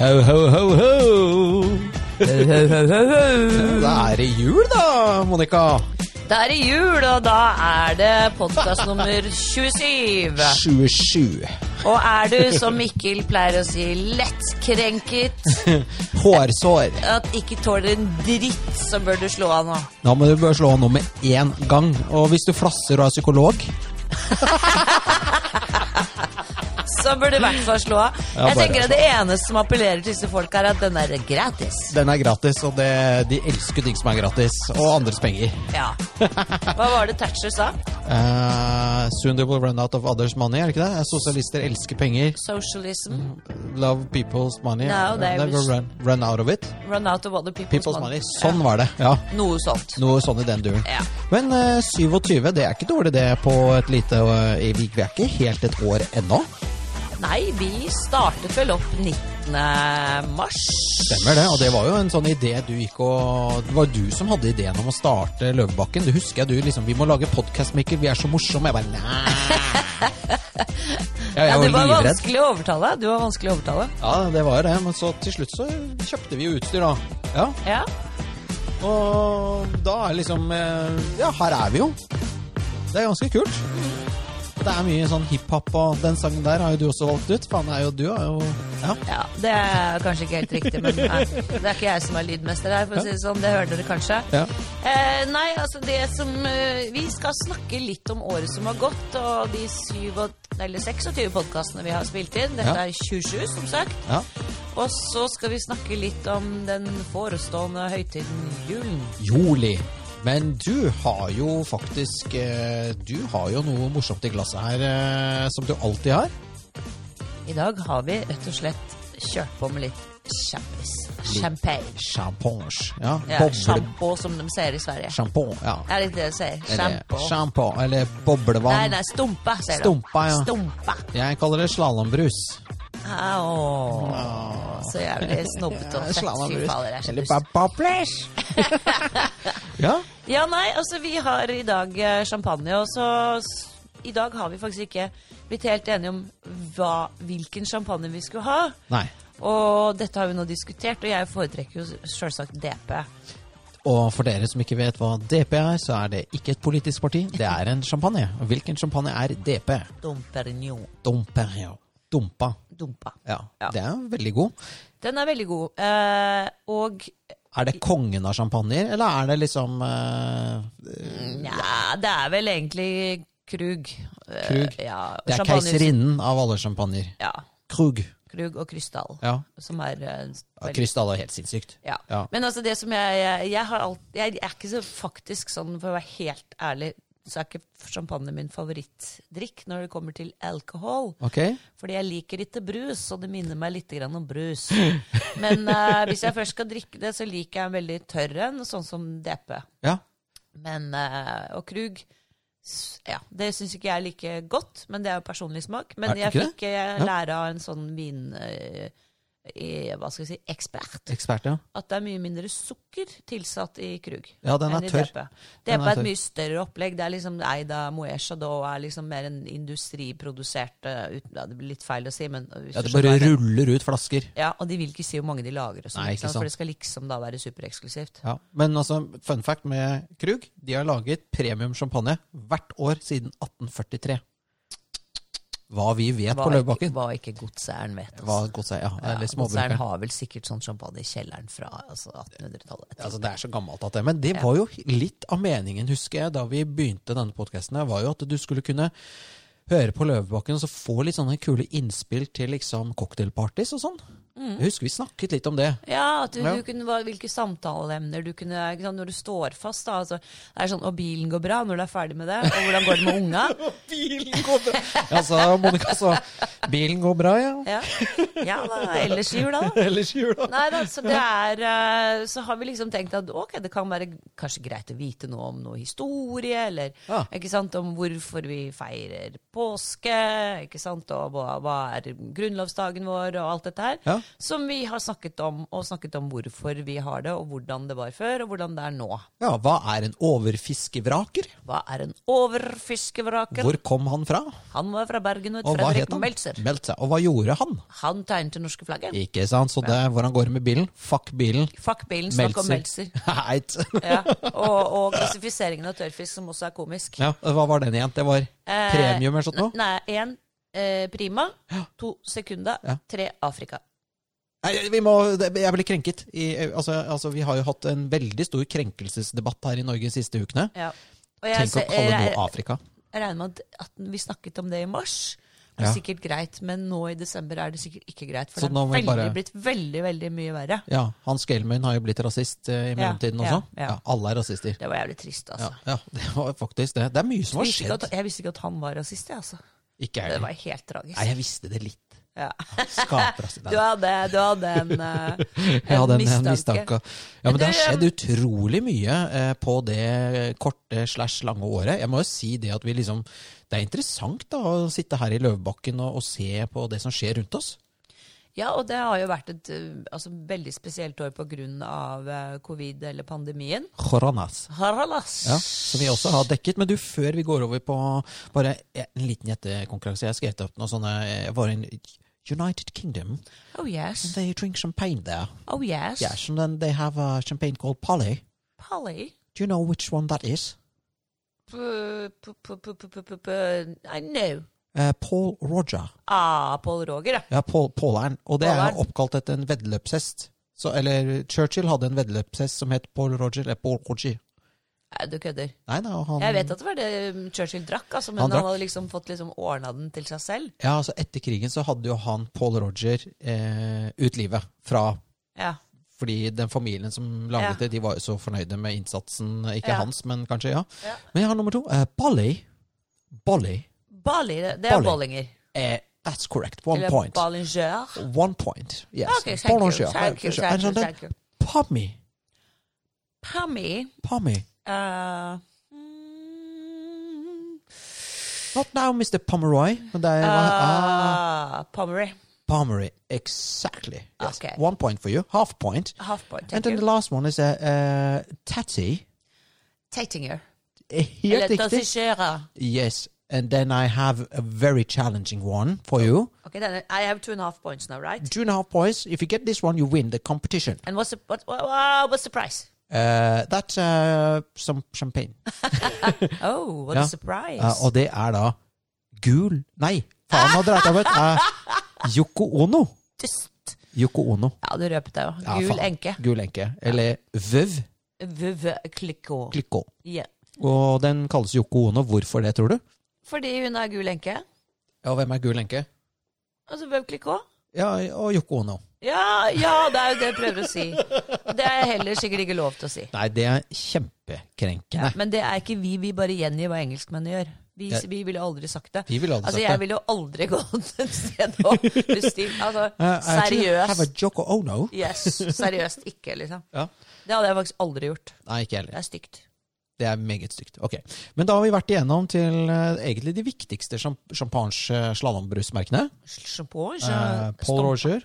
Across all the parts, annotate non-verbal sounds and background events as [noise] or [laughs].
Ho, ho, ho, ho. Da Da er det jul, da, Monica. er det jul, og da er det podkast nummer 27. 27. Og er du, som Mikkel pleier å si, lettkrenket, [laughs] Hårsår. at ikke tåler en dritt, så bør du slå av nå. Nå må du bør slå av nå med én gang. Og hvis du flasser og er psykolog [laughs] Så burde i hvert fall slå av. Ja, Jeg tenker at Det eneste som appellerer til disse folk, er at den er gratis. Den er gratis, og det, de elsker ting som er gratis. Og andres penger. Ja. Hva var det Thatcher sa? Uh, soon they will run out of others' money, er det ikke det? Sosialister elsker penger. Socialism. Love people's money. No, they They will run, run out of it. Run out of other people's, People's money. Sånn var det. Ja. Ja, noe sånt. Noe sånn i den duren. Ja. Men uh, 27, det er ikke dårlig det på et lite uh, Vi er ikke helt et år ennå. Nei, vi startet vel opp 19. mars. Stemmer det. Og det var jo en sånn idé du gikk og Det var du som hadde ideen om å starte Løvebakken. Det husker jeg du liksom Vi må lage podkast, Mikkel. Vi er så morsomme. Jeg bare nei. [laughs] Ja, Ja, det var livredd. vanskelig å overtale. Du var vanskelig å overtale. Ja, det var det. Men så til slutt så kjøpte vi jo utstyr, da. Ja. Ja. Og da er liksom eh, Ja, her er vi jo. Det er ganske kult. Det er mye sånn hiphop, og den sangen der har jo du også valgt ut. Faen, er jo du er jo Ja. ja. Det er kanskje ikke helt riktig, men nei, det er ikke jeg som er lydmester her, for å si det sånn. Det hører dere kanskje. ja. Eh, nei, altså det som eh, Vi skal snakke litt om året som har gått, og de syv og, eller 26 podkastene vi har spilt inn. Dette Ja. er 27, som sagt. ja. Og så skal vi snakke litt om den forestående høytiden julen. Joli. Men du har jo faktisk eh, Du har jo noe morsomt i glasset her, eh, som du alltid har. I dag har vi rett og slett kjørt på med litt champis. Champagne. Champagne. Ja. Ja. Sjampo, som de sier i Sverige. Shampoo. Ja. Er litt det de sier? Shampoo. Shampoo. Eller boblevann. Nei, nei, stumpa, sier de. Stumpa, ja. Stumpa. Jeg kaller det slalåmbrus. Åh, så jævlig [laughs] snobbete og fett. Er Eller dust. [laughs] ja. Ja, nei, altså vi har i dag eh, champagne, og så i dag har vi faktisk ikke blitt helt enige om hva, hvilken champagne vi skulle ha. Nei. Og dette har vi nå diskutert, og jeg foretrekker jo sjølsagt DP. Og for dere som ikke vet hva DP er, så er det ikke et politisk parti. Det er en champagne. Og hvilken champagne er DP? Domperignon. Domperignon. Dumpa. Dumpa. Ja. Ja. Det er veldig god. Den er veldig god. Eh, og Er det kongen av champagner, eller er det liksom eh, Nja, det er vel egentlig Krug. Eh, Ja, Det er keiserinnen av alle champagner. Ja. Krug. Krug og Krystall. Ja. Som er eh, ja Krystall er helt sinnssykt. Ja. Ja. Men altså det som jeg Jeg, jeg, har alt, jeg er ikke så faktisk sånn, for å være helt ærlig, så er ikke champagne min favorittdrikk når det kommer til alkohol. Okay. Fordi jeg liker ikke brus, og det minner meg litt om brus. Men uh, [laughs] hvis jeg først skal drikke det, så liker jeg en veldig tørr en, sånn som DP. Ja. Men, uh, og Krug ja, Det syns ikke jeg er like godt, men det er jo personlig smak. Men jeg fikk eh, lære av en sånn vin... eh, i, hva skal jeg si, ekspert Ekspert, ja. at det er mye mindre sukker tilsatt i Krug. Ja, den er tørr. det er er et mye større opplegg. Det er liksom eid av Moesha Chandon og er liksom mer en industriprodusert eh, uten, ja, Det blir litt feil å si, men Ja, Det bare skjønner ruller ut flasker. Ja, Og de vil ikke si hvor mange de lager, og sånt, Nei, for det skal liksom da være supereksklusivt. Ja. Men altså, fun fact med Krug, de har laget premium champagne hvert år siden 1843. Hva vi vet Hva på Løvebakken. hva ikke godseieren vet. Altså. Hva godseier, ja. Ja, Eller småbrukeren. har vel sikkert sånn champagne i kjelleren fra altså, 1800-tallet. Altså, det er så gammelt at det Men det Ja. var jo litt av meningen, husker jeg, da vi begynte denne podkasten, var jo at du skulle kunne høre på Løvebakken og så få litt sånne kule innspill til liksom cocktailpartys og sånn. Jeg husker vi snakket litt om det. Ja, at du, Ja. du kunne, hvilke samtaleemner du kunne sant, Når du står fast, da. Altså, det er sånn Og bilen går bra når du er ferdig med det? Og hvordan går det med unga? [laughs] Bilen går bra! Ja, sa Monica, så bilen går bra, ja. Ja, ja da. [laughs] Ellers i jula, da. Ellers i jula. Nei da, så det er eh, Så har vi liksom tenkt at ok, det kan være kanskje greit å vite noe om noe historie, eller Ja. ikke sant, om hvorfor vi feirer påske, ikke sant, og hva, hva er grunnlovsdagen vår, og alt dette her. Ja. Som vi har snakket om, og snakket om hvorfor vi har det, og hvordan det var før, og hvordan det er nå. Ja, Hva er en overfiskevraker? Hva er en overfiskevraker? Hvor kom han fra? Han var fra Bergen og Og Fredrik? Meltzer. Meltzer. Og hva gjorde han? Han tegnet det norske flagget. Ikke sant? Så det er hvordan går det med bilen? Fuck bilen. Fuck bilen, snakk om Meltzer. Heit. [laughs] Ja. Og, og klassifiseringen av tørrfisk, som også er komisk. Ja, hva var den igjen? Det var Eh, premium eller sånt noe? Nei, én eh, Prima, to Sekunda, Ja. tre Afrika. Nei, vi må, jeg blir krenket. I, altså, altså, vi har jo hatt en veldig stor krenkelsesdebatt her i Norge de siste ukene. Ja. Og jeg, Tenk å kalle jeg, noe Afrika. jeg regner med at, at vi snakket om det i mars. Det er Ja. sikkert greit, men nå i desember er det sikkert ikke greit. For Så det er bare- blitt veldig, veldig mye verre. Ja, Hans Gelmin har jo blitt rasist eh, i mellomtiden ja, også. ja. Ja, alle er rasister. Det var jævlig trist, altså. ja, det var faktisk det. Det er mye som har skjedd. at, jeg visste ikke at han var rasist, jeg, altså. Ikke Det jeg. var helt tragisk. Nei, jeg visste det litt. Ja. Du hadde, du hadde en, [laughs] eh, Jeg hadde en, en mistanke. Ja, men det har skjedd utrolig mye eh, på det korte slash lange året. Jeg må jo si det at vi liksom Det er interessant da å sitte her i Løvebakken og, og se på det som skjer rundt oss. Ja, og det har jo vært et eh, altså, veldig spesielt år pga. Uh, covid eller pandemien. Horanas. Horanas. Ja, som vi også har dekket. Men du, før vi går over på bare en liten gjettekonkurranse Jeg har skrevet opp noe sånne Jeg var i United Kingdom. Oh yes. And they drink champagne there. Oh yes. Yes, and then they have a champagne called Polly. Polly. Do you know which one that is? I know. Uh, Paul Roger. Ah, Paul Roger, ja. Ja, Paul, Paulern. Og det er Paulern. oppkalt etter en veddeløpshest. Eller Churchill hadde en veddeløpshest som het Paul Roger. Eller Paul Roger. Nei, du kødder. Nei nei, han Jeg vet at det var det um, Churchill drakk, altså, men Han han, hadde liksom fått liksom ordna den til seg selv. Ja, altså Etter krigen så hadde jo han Paul Roger eh, ut livet fra Ja. Fordi den familien som laget Ja. det, de var jo så fornøyde med innsatsen. Ikke Ja. hans, men kanskje, ja. Ja. Men jeg har nummer to. Eh, Bolly. Bolly. Bali, det er bollinger. Eh, that's correct. One Eller point. Ballinger. One point. Yes. Ok, thank you, Bollinger. thank you, thank you, thank you. Pommy. Pammy. Pommy. Uh, mm, Not now, Mr. Pomeroy. Det er ah, uh, Pomeroy. Pomeroy. Exactly. Yes. Okay. One point for you. Half point. Half point. And then you. the last one is a uh, Tatty. Tatinger. Helt Eller riktig. Yes. And then I have a very challenging one for you. Okay, then I have two and a half points now, right? Two and a half points. If you get this one, you win the competition. And what's the what, what, what- what's the price? Uh, that's uh, some champagne. [laughs] Oh, what Ja. a surprise! Uh, og det er da gul Nei, faen, hadde det vært. Uh, Yoko Ono. Tyst. Yoko Ono. Ja, du røpet deg jo. Ja, Gul faen. enke. Gul enke. Eller Vøv Vøv klikko. Klikko. Ja. Og den kalles Yoko Ono. Hvorfor det, tror du? Fordi hun er gul enke. Ja, hvem er gul enke? Altså vv klikko. Ja, og Yoko Ono. Ja, ja, det er jo det jeg prøver å si. Det er heller sikkert ikke lov til å si. Nei, det er Ja, kjempekrenkende. men det er ikke vi, vi bare gjengir hva engelskmennene gjør. Vi, Ja. vi ville aldri sagt det. Vi ville aldri Altså, sagt jeg det. ville jo aldri gått [laughs] et sted og bestilt Altså, [laughs] Uh, seriøst. have a joke of Ono. Yes, seriøst ikke, liksom. Ja. Det hadde jeg faktisk aldri gjort. Nei, ikke heller. Det er stygt. Det er meget stygt. Ok. Men da har vi vært igjennom til uh, egentlig de viktigste champagne-slalåmbrusmerkene. Champagne. Uh, Paul Roger,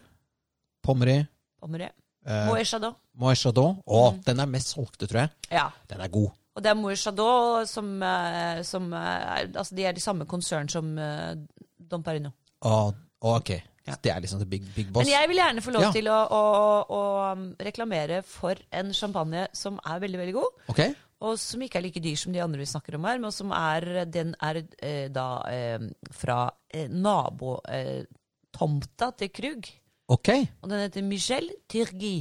Pommery, Pommery. uh, Moët Chandon. Moët Chandon. Å, Mm. den er mest solgte, tror jeg. Ja. Den er god. Og det er Moët Chandon som, eh, som eh, Altså, de er de samme konsern som eh, Dom Perino. Å, ok. Ja. Det er liksom the big, big boss. Men jeg vil gjerne få lov Ja. til å, å, å um, reklamere for en champagne som er veldig, veldig god. Ok? Og som ikke er like dyr som de andre vi snakker om her, men som er Den er eh, da eh, fra eh, nabotomta til Krug. Ok. Og den heter Michel Turgi.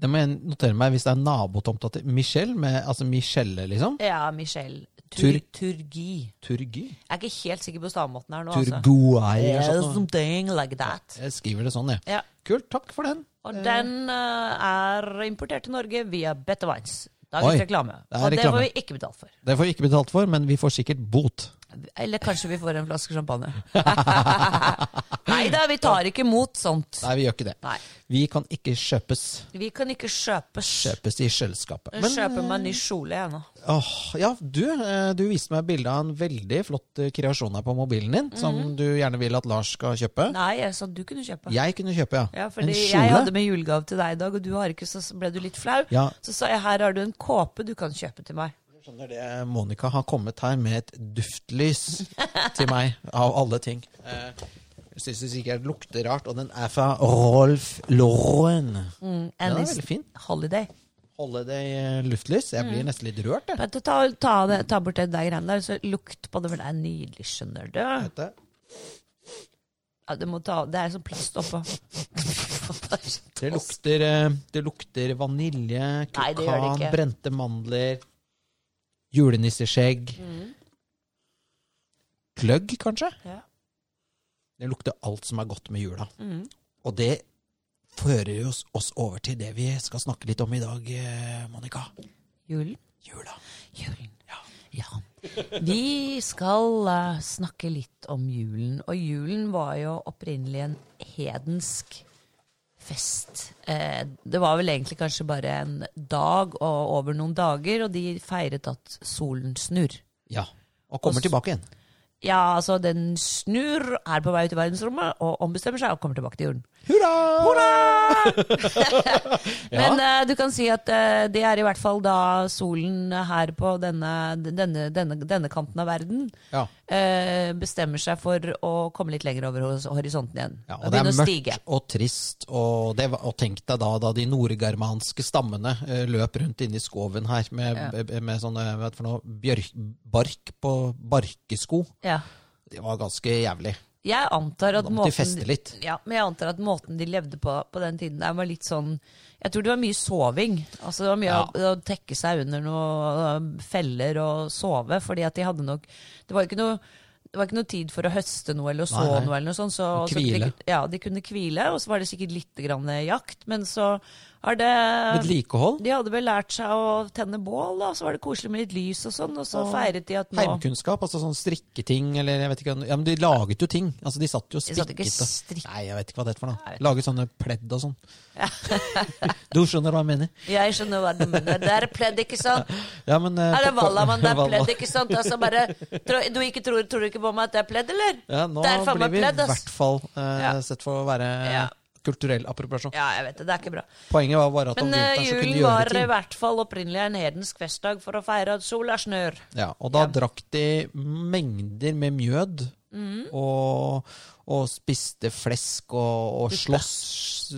Det må jeg notere meg hvis det er nabotomta til Michel, med, altså Michelle, liksom. Ja, Michel Tur- Turgi. Turgi. Jeg er ikke helt sikker på stavmåten her nå, altså. Turguai eller Yeah, something like that. Jeg skriver det sånn, jeg. Ja. Kult. Takk for den. Og den uh, er importert til Norge via Better Wines. Dagens Oi, reklame. det er Og det reklame. får vi ikke betalt for. Det får vi ikke betalt for, men vi får sikkert bot. Eller kanskje vi får en flaske champagne. [laughs] Nei da, vi tar ikke imot sånt. Nei, vi gjør ikke det. Nei. Vi kan ikke kjøpes. Vi kan ikke kjøpes. Kjøpes i selskapet. Men, kjøper meg en ny kjole, jeg nå. Åh, ja, du, eh, du viste meg bilde av en veldig flott eh, kreasjon her på mobilen din, som du gjerne vil at Lars skal kjøpe. Mhm. Nei, jeg sa du kunne kjøpe. Jeg kunne kjøpe, ja. Ja, fordi en jeg hadde med julegave til deg i dag, og du har ikke, så ble du litt flau. Ja, Så sa jeg her har du en kåpe du kan kjøpe til meg. Skjønner det. Monica har kommet her med et duftlys [laughs] til meg, av alle ting. Eh, Jeg syns det sikkert lukter rart, og den er fra Rolf Lauren. Mm, Den er veldig fin. holiday. Holiday luftlys. Jeg Mm. blir nesten litt rørt, jeg. Ta, ta, det, ta bort det der greiene der, så lukt på det, for det er nydelig, skjønner du. Ja, du må ta, det er sånn plast oppå. Det lukter, eh, det lukter vanilje, kukan, brente mandler, julenisseskjegg. Mm. Gløgg, kanskje? Ja. Det lukter alt som er godt med jula. Mm. Og det fører oss, oss over til det vi skal snakke litt om i dag, eh, Monica. Julen. Jula. Julen. Ja. Vi skal uh, snakke litt om julen. Og julen var jo opprinnelig en hedensk fest. Eh, det var vel egentlig kanskje bare en dag og over noen dager, og de feiret at solen snur. Ja. Og kommer Og tilbake igjen. Ja, altså, den snur, er på vei ut i verdensrommet og ombestemmer seg og kommer tilbake til jorden. Hurra! [laughs] Men uh, du kan si at uh, det er i hvert fall da solen her på denne, denne, denne, denne kanten av verden Ja. uh, bestemmer seg for å komme litt lenger over horisonten igjen. Ja, og og det er mørkt og trist, og, det, og tenk deg da da de nordgermanske stammene løp rundt inne i skoven her med, Ja. med sånne hva er for noe, bjørk, bark på barkesko. Ja. Det var ganske jævlig. Jeg antar at måten. Ja, men jeg antar at måten de levde på på den tiden der var litt sånn Jeg tror det var mye soving. Altså Det var mye Ja. å, å tekke seg under noen feller og sove, fordi at de hadde nok Det var ikke noe det var ikke noe tid for å høste noe eller å så noe. eller noe sånt. Så, hvile. så ja, de kunne hvile, og så var det sikkert litt grann jakt. Men så har det Vedlikehold. De hadde vel lært seg å tenne bål, da. Så var det koselig med litt lys og sånn. Og så Og feiret de at nå Heimkunnskap, altså sånn strikketing eller jeg vet ikke Ja, men de laget jo ting. Altså De satt jo og strikket. strikk- Nei, jeg vet ikke hva det er for noe. Laget sånne pledd og sånn. [laughs] du skjønner hva jeg mener? Jeg skjønner hva du mener. Det er pledd, ikke sant? [laughs] Ja, men uh, Er det valla, men det er [laughs] pledd, ikke sant? Altså bare, du ikke tror, tror du ikke på meg at det er pledd, eller? Ja, nå blir vi i hvert fall uh, Ja. sett for å være Ja. Kulturell appropriasjon. Ja, jeg vet det. Det er ikke bra. Poenget var bare at Men om vinteren så kunne de julen var i hvert fall opprinnelig en hedensk festdag for å feire at sola snør. Ja, og da Ja. drakk de mengder med mjød. Mm. Og, og spiste flesk og, og slåss,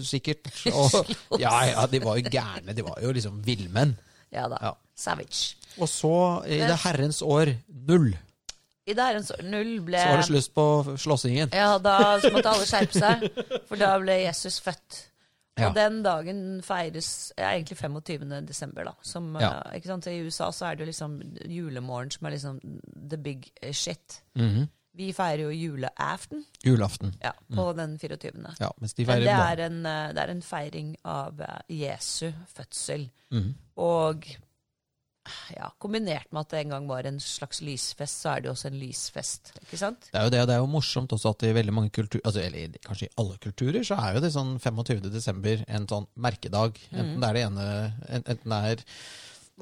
sikkert. [laughs] Og, ja, ja, de var jo gærne. De var jo liksom villmenn. Ja da. Ja. Savage. Og så, i det herrens år null, I der en sånn null ble så var det slutt på slåssingen. Ja, da måtte alle skjerpe seg, for da ble Jesus født. Og Ja. den dagen feires ja, egentlig 25. desember, da. Som, Ja. eh, ikke sant? I USA så er det jo liksom julemorgen som er liksom the big shit. shit. -hmm. Vi feirer jo juleaften Julaften. ja, på den 24. Ja, mens de Men det er, en, eh, det er en feiring av eh, Jesu fødsel. Mhm. Og ja, kombinert med at det en gang var en slags lysfest, så er det jo også en lysfest. Ikke sant? Det er jo det, og det er jo morsomt også at i veldig mange kulturer, altså, eller kanskje i alle kulturer, så er jo det sånn 25. desember en sånn merkedag. Enten det er det ene, enten det er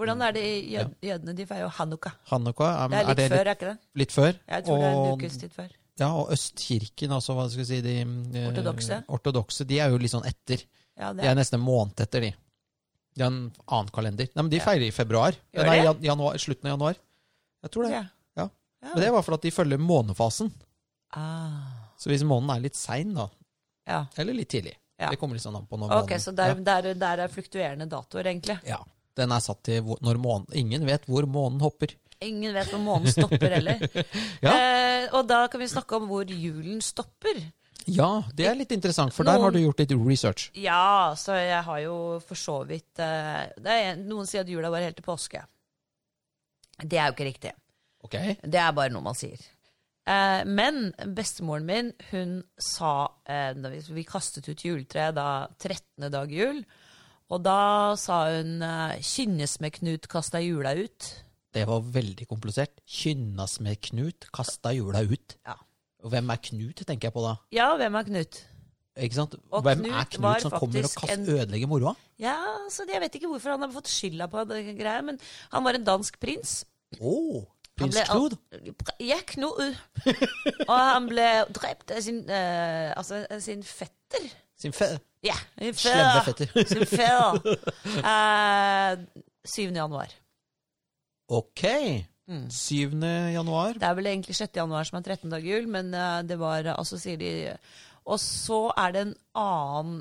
Hvordan er det i jød, jødene? De feirer jo hanukka. Hanukka. Det er litt det før, er ikke det? litt, før? Jeg tror det er en Og- ukes tid før. Ja, og Østkirken, altså hva skal jeg si, de eh, Ortodokse. ortodokse, de er jo litt sånn etter. Ja, det De er er. nesten en måned etter, de. De har en annen kalender. Nei, men de feirer i februar. Nei, januar, slutten av januar. Jeg tror det. Ja. Ja. Ja. Men det var for at de følger månefasen. Ah, Så hvis månen er litt sein, da, ja. eller litt tidlig. Det kommer litt sånn an på når Ok, månen så der, der, der er fluktuerende datoer, egentlig. Ja. Den er satt til når månen Ingen vet hvor månen hopper. Ingen vet hvor månen stopper heller. [laughs] Ja. eh, og da kan vi snakke om hvor julen stopper. Ja, det er litt interessant, for der har du gjort litt research. Ja, så jeg har jo for så vidt eh, det er, Noen sier at jula var helt til påske. Det er jo ikke riktig. Ok? Det er bare noe man sier. Eh, men bestemoren min, hun sa eh, da vi, vi kastet ut juletreet da 13. dag jul. Og da sa hun eh, 'Kynnes med Knut kasta jula ut'. Det var veldig komplisert. Kynnas med Knut, kasta jula ut. Ja. Og hvem er Knut, tenker jeg på da. Ja, hvem er Knut? Ikke sant? Og hvem Knut er Knut som kommer og kaster kast, en- ødelegger moroa? Ja, så Jeg vet ikke hvorfor han har fått skylda på det greia, men han var en dansk prins. Oh. Prins Knut? Ja, Knut. Og han ble drept av sin, uh, altså, sin fetter. Sin fe Ja, sin fetter. fetter. [laughs] Sin fetter. Uh, 7. januar. ok. Mm. 7. januar. Det er vel egentlig 6. januar som er 13 dager jul, men eh, det var altså sier de Og så er det en annen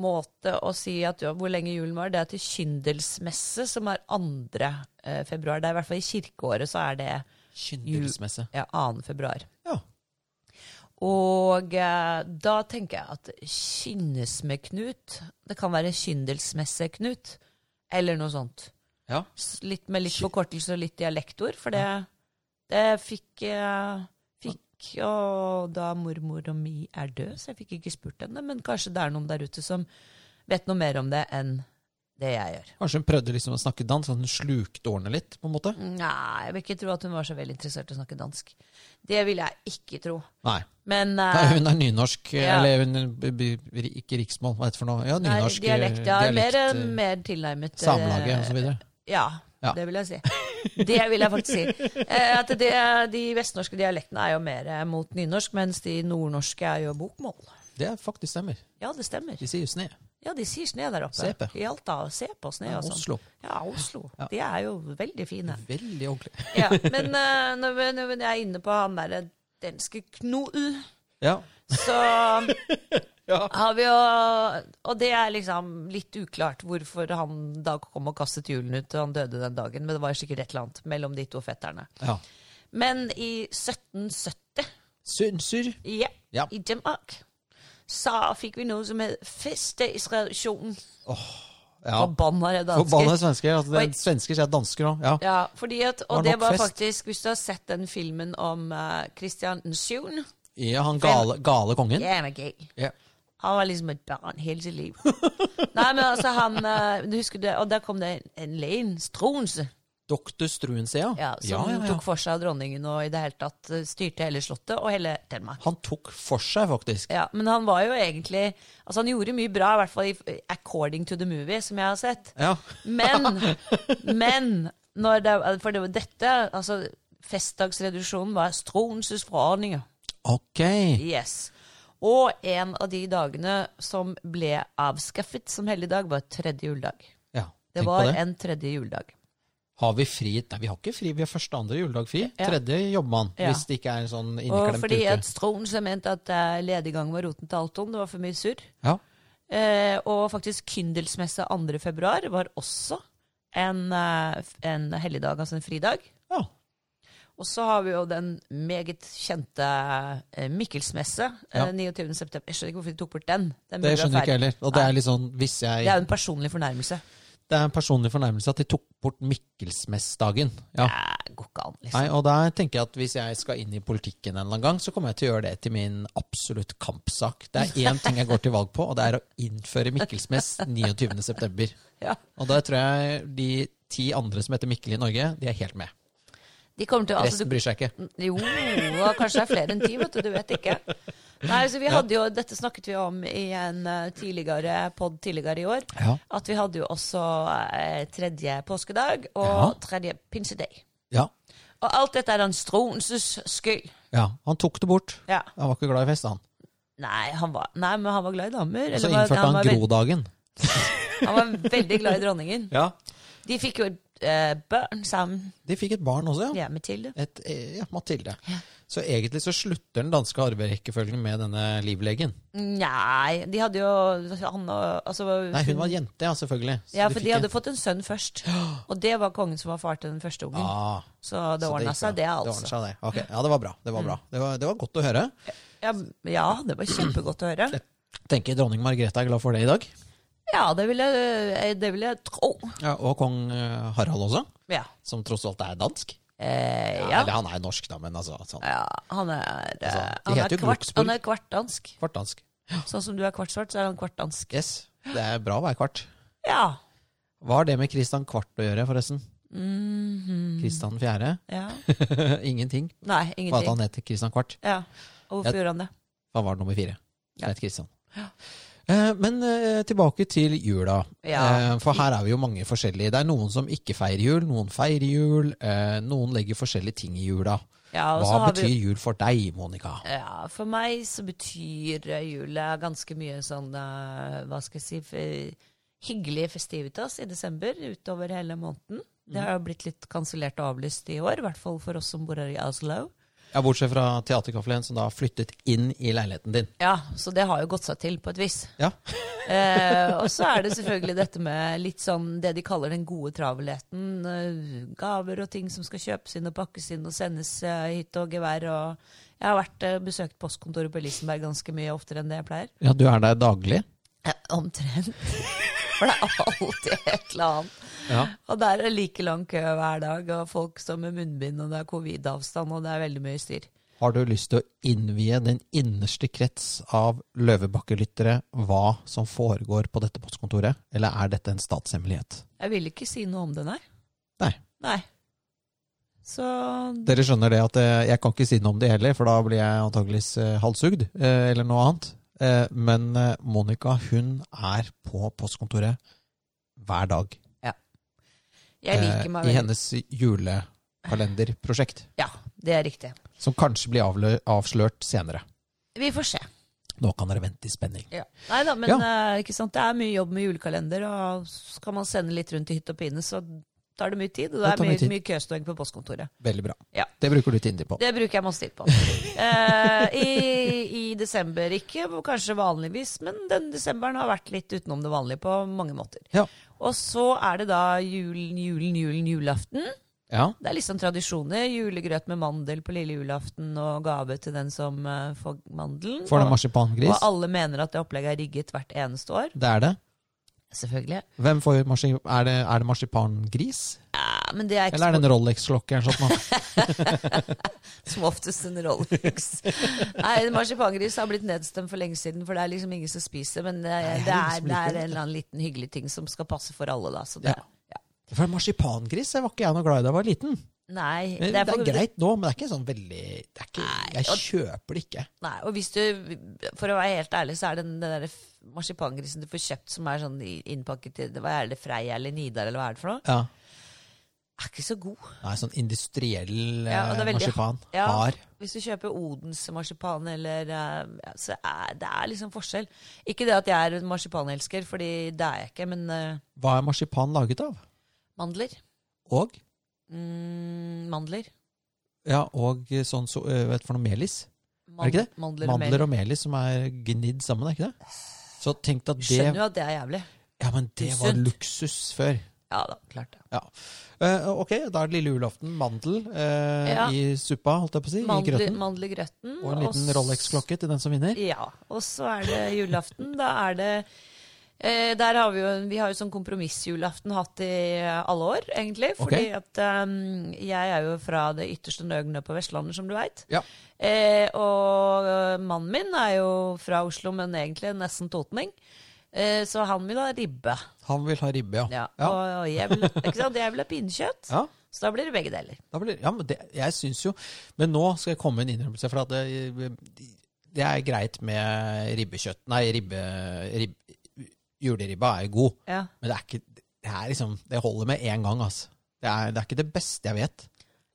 måte å si at ja, hvor lenge julen var. Det er til kyndelsmesse, som er 2. eh, februar. Det er i hvert fall i kirkeåret så er det Kyndelsmesse. ja, 2. februar. Ja. Og eh, da tenker jeg at Kynnesme-Knut Det kan være Kyndelsmesse-Knut, eller noe sånt. Ja. Litt med litt forkortelse og litt dialektord, for det, det fikk eh, Fikk Og da mormor og mi er død, så jeg fikk ikke spurt henne, men kanskje det er noen der ute som vet noe mer om det enn det jeg gjør. Kanskje hun prøvde liksom å snakke dansk, at hun slukte årene litt, på en måte? Nei, jeg vil ikke tro at hun var så veldig interessert i å snakke dansk. Det vil jeg ikke tro. Nei. Men Nei, eh, hun er nynorsk, Ja. eller hun, ikke riksmål, hva heter det for noe? Ja, nei, nynorsk. dialekt, ja, dialekt, mer, eh, mer tilnærmet Samlaget osv. Ja, Ja. det vil jeg si. Det vil jeg faktisk si. Eh, at det, de vestnorske dialektene er jo mer eh, mot nynorsk, mens de nordnorske er jo bokmål. Det faktisk stemmer. Ja, det stemmer. De sier jo sne. Ja, de sier sne der oppe. Sepe. I Alta. Se på sne og sånn. Oslo. Ja, Oslo. Ja. De er jo veldig fine. Veldig ordentlig. Ja, men uh, [laughs] når, vi, når jeg er inne på han derre danske knoten, Ja. så [laughs] Ja. jo Og det er liksom litt uklart hvorfor han da kom og kastet julen ut, og han døde den dagen, men det var sikkert et eller annet mellom de to fetterne. ja. Men i 1770, Synser. ja, Ja. i Denmark. så fikk vi noe som het festdagsreduksjonen. Ja. Forbanna dansker. Forbanna svensker. Altså, det er svensker sier dansker òg. Ja. Ja, fordi at, Var og det var faktisk, hvis du har sett den filmen om uh, Christian VII ja, han gale, gale kongen. Ja, men gay. Ja. Han var liksom et barn hele sitt liv. [laughs] Nei, men altså, han eh, Du husker det, og der kom det en, Lane Struense, Doktor Struensee, ja. ja, som ja, ja, ja. tok for seg dronningen og i det hele tatt eh, styrte hele slottet og hele Telemark. Han tok for seg, faktisk. Ja, Men han var jo egentlig Altså, han gjorde mye bra, i hvert fall i, according to the movie, som jeg har sett. Ja. [laughs] Men, men når det, For det var dette altså Festdagsreduksjonen var Struenses forordninger. Ok. Yes. Og en av de dagene som ble avskaffet som helligdag, var tredje juledag. Ja, Det tenk var på det. en tredje juledag. Har vi fri? Nei, vi har ikke fri. Vi har første og andre juledag fri. Ja. Tredje jobber man, Ja. hvis det ikke er en sånn Og inneklemt fordi uke. at som mente at eh, lediggang var roten til alt om, det var for mye surr. Ja. Eh, og faktisk Kyndelsmesse 2. februar var også en, eh, en helligdag, altså en fridag. ja. Og så har vi jo den meget kjente eh, Mikkelsmesse Ja. eh, 29. september. Jeg skjønner ikke hvorfor de tok bort den. den Det skjønner jeg ikke heller. Og det er litt sånn, hvis Det er jo en personlig fornærmelse. Det er en personlig fornærmelse at de tok bort Mikkelsmessdagen. Ja. Det går ikke an, liksom. Nei, og der tenker jeg at hvis jeg skal inn i politikken en eller annen gang, så kommer jeg til å gjøre det til min absolutt kampsak. Det er én ting jeg går til valg på, og det er å innføre Mikkelsmess 29.9. [laughs] Ja. Og da tror jeg de ti andre som heter Mikkel i Norge, de er helt med. Altså, Resten bryr seg ikke. jo, kanskje det er flere enn ti, vet du. Du vet ikke. Nei, så vi hadde jo, Dette snakket vi om i en eh, tidligere pod tidligere i år. Ja. At vi hadde jo også eh, tredje påskedag og Ja. tredje pinsedag. Ja. Og alt dette er han Stronses skyld. ja. Han tok det bort. Ja. Han var ikke glad i fest, han. Nei, han var, nei, men han var glad i damer. Og så innførte han han Grodagen. [laughs] Han var veldig glad i dronningen. Ja. De fikk jo eh, barn sammen. De fikk et barn også, ja. Ja, Mathilde. Et, eh, ja, Mathilde. Ja. Så egentlig så slutter den danske arverekkefølgen med denne livlegen. Nei, de hadde jo han og altså, Nei, hun var jente, ja, selvfølgelig. Så Ja, de for fikk de hadde en- fått en sønn først. [gasps] Og det var kongen som var far til den første ungen. Ah, Så det så ordna gikk seg, det, Det ordnet altså. seg, det. Ok, Ja, det var bra. Det var, bra. Det var, det var godt å høre. Ja, ja, det var kjempegodt å høre. Tenker dronning Margrethe er glad for det i dag. Ja, det vil jeg, det vil jeg tro. Ja, Og kong eh, Harald også, Ja. som tross alt er dansk. Eh, Ja, ja. Eller han er norsk, da, men altså sånn. ja. Han er, eh, Altså, han, er kvart, han er kvart dansk. Kvart dansk. Sånn som du er kvart svart, så er han kvart dansk. Yes. Det er bra å være kvart. Ja. Hva har det med Christian Kvart å gjøre, forresten? Kristian 4. Ja. [laughs] Ingenting. Nei, ingenting. Bare at han heter Kristian Kvart. Ja. Og hvorfor Jeg- gjorde han det? Han var nummer fire. Ja. Kristian. Eh, Men eh, tilbake til jula. Ja. Eh, For her er vi jo mange forskjellige. Det er noen som ikke feirer jul, noen feirer jul. Noen legger forskjellige ting i jula. Ja, Hva betyr vi- jul for deg, Monica? Ja, for meg så betyr jula ganske mye sånn Hva skal jeg si Hyggelige festivitas i desember utover hele måneden. Det har jo blitt litt kansellert og avlyst i år, i hvert fall for oss som bor her i Oslo. Ja, Bortsett fra Teaterkafeen, som da har flyttet inn i leiligheten din. Ja, så det har jo gått seg til på et vis. Ja. [laughs] Eh, og så er det selvfølgelig dette med litt sånn det de kaller den gode travelheten. Eh, gaver og ting som skal kjøpes inn og pakkes inn og sendes eh, hit og gevær. Og jeg har vært eh, besøkt postkontoret på Elisenberg ganske mye oftere enn det jeg pleier. Ja, du er der daglig? Ja, omtrent. [laughs] For det er alltid et eller annet. Ja. Og der er det like lang kø hver dag, og folk står med munnbind, og det er covid-avstand, og det er veldig mye styr. Har du lyst til å innvie den innerste krets av Løvebakkelyttere hva som foregår på dette postkontoret, eller er dette en statshemmelighet? Jeg vil ikke si noe om det, nei. Nei. Nei. Så Dere skjønner det at eh, jeg kan ikke si noe om det heller, for da blir jeg antakeligvis eh, halshugd, eh, eller noe annet. Men Monica, hun er på postkontoret hver dag. jeg eh, liker meg I veldig. hennes julekalenderprosjekt, Ja, det er riktig. som kanskje blir avslørt senere. Vi får se. Nå kan dere vente i spenning. Ja. Nei da, men Ja. eh, ikke sant? det er mye jobb med julekalender, og skal man sende litt rundt i hytt og pine, så tar det mye tid. Og det Det er mye, mye mye køståing på postkontoret. Veldig bra. Ja. Det bruker du tiden din på. Det bruker jeg masse tid på. uh, [laughs] i, I desember ikke, kanskje vanligvis, men den desemberen har vært litt utenom det vanlige på mange måter. Ja. Og så er det da julen, julen, julen, julaften. Ja. Det er liksom tradisjoner. Julegrøt med mandel på lille julaften, og gave til den som uh, får mandelen. Får den marsipangris? og alle mener at det opplegget er rigget hvert eneste år. Det er det. Selvfølgelig. Hvem får er, det, er det marsipangris? Ja, men det er ikke Eller er det en Rolex-klokke [laughs] som oftest en Rolex. Nei, marsipangris har blitt nedstemt for lenge siden, for det er liksom ingen som spiser. Men det, Nei, det, er, det er en eller annen liten hyggelig ting som skal passe for alle, da. Så det, Ja. For marsipangris var ikke jeg noe glad i da jeg var liten. Nei, Det, det er, for, greit nå, men det er ikke sånn veldig det er ikke, Jeg kjøper det ikke. Nei, og hvis du, for å være helt ærlig, så er den, den der marsipangrisen du får kjøpt som er sånn innpakket i Hva er det, Freia eller Nidar, eller hva er det for noe? Ja. Er ikke så god. Nei, sånn industriell Ja, eh, veldig- marsipan. ja. Hard. Hvis du kjøper Odens-marsipan, eller eh, ja, Så er det er liksom forskjell. Ikke det at jeg er marsipanelsker, fordi det er jeg ikke, men eh, Hva er marsipan laget av? mandler. Og? Mm, mandler. Ja, og sånn så, vet du for noe melis? Er det ikke det? Mandler, og melis. og melis som er gnidd sammen, er ikke det? Så tenk at det Skjønner jo at det er jævlig. Ja, men det var luksus før. Ja da, klart det. Ja. Uh, ok, da er det lille julaften. Mandel uh, Ja. i suppa, holdt jeg på å si. I Mandler, grøten. mandel i grøten. Og en liten Rolex-klokke til den som vinner. Ja. Og så er det julaften. Da er det eh, Der har vi jo Vi har jo sånn kompromissjulaften hatt i alle år, egentlig. Fordi at um, jeg er jo fra det ytterste nøgne på Vestlandet, som du veit. Ja. Eh, og eh, mannen min er jo fra Oslo, men egentlig nesten totning. Eh, så han vil ha ribbe. Han vil ha ribbe, ja. Ja. Ja. Og, og jeg, vil, ikke sant? jeg vil ha pinnekjøtt. Ja. Så da blir det begge deler. Blir, ja, men det, jeg syns jo Men nå skal jeg komme med en innrømmelse. For at det, det er greit med ribbekjøtt Nei, ribbe, rib, juleribba er god. Ja. Men det er ikke Det er liksom Det holder med én gang, altså. Det er, det er ikke det beste jeg vet.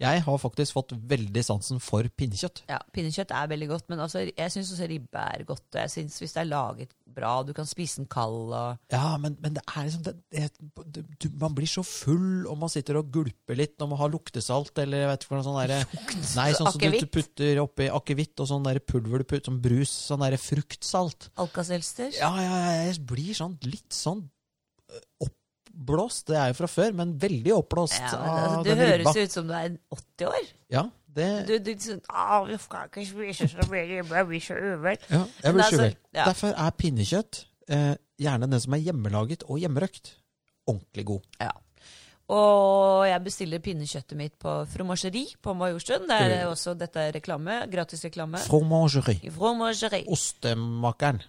Jeg har faktisk fått veldig sansen for pinnekjøtt. Ja, Pinnekjøtt er veldig godt, men altså, jeg syns også ribbe er godt. og Jeg synes Hvis det er laget bra, du kan spise den kald og Ja, men, men det er liksom det, det, du, Man blir så full, og man sitter og gulper litt når man har luktesalt, eller jeg vet ikke sånn derre Nei, sånn som du, putter oppi akevitt og sånn derre pulver du putter som brus. Sånn derre fruktsalt. Alkaselster. Ja, ja, ja, jeg blir sånn litt sånn øh, oppblåst. Det er jo fra før, men veldig oppblåst Ja, men, av altså, du den høres ribba. ut som du er 80 år. Ja, det Du, du sånn, vi skal ikke spise så mye ribbe, jeg blir så uvel. ja, jeg blir altså, ja. Derfor er pinnekjøtt eh, gjerne den som er hjemmelaget og hjemmerøkt. Ordentlig god. Ja. Og jeg bestiller pinnekjøttet mitt på Fromagerie på Majorstuen. Det er også dette er reklame, gratis reklame. Fromagerie. Fromagerie. Ostemakeren.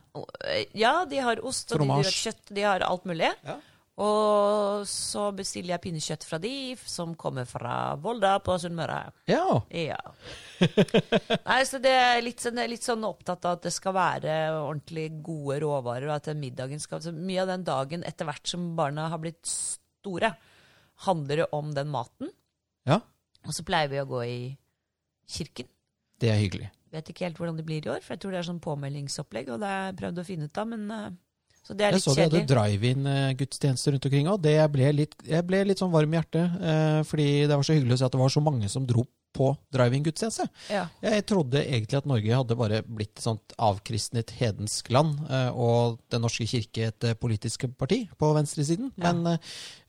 Ja, de har ost, og de, de har kjøtt, de har alt mulig. Ja. Og så bestiller jeg pinnekjøtt fra de, som kommer fra Volda på Sunnmøre. Ja. Ja. [laughs] Nei, så det er litt, sånn- litt sånn opptatt av at det skal være ordentlig gode råvarer, og at middagen skal så Mye av den dagen etter hvert som barna har blitt store, handler det om den maten. ja. Og så pleier vi å gå i kirken. Det er hyggelig. Vet ikke helt hvordan det blir i år, for jeg tror det er sånn påmeldingsopplegg, og det har jeg prøvd å finne ut av, men eh, Så det er Jeg litt så de hadde drive-in-gudstjenester rundt omkring òg. Jeg, ble litt- jeg ble litt sånn varm i hjertet, eh, fordi det var så hyggelig å se at det var så mange som dro på drive-in-gudstjeneste. Ja. Jeg trodde egentlig at Norge hadde bare blitt et sånt avkristnet hedensk land, eh, og Den norske kirke et eh, politisk parti på venstresiden. Ja. Men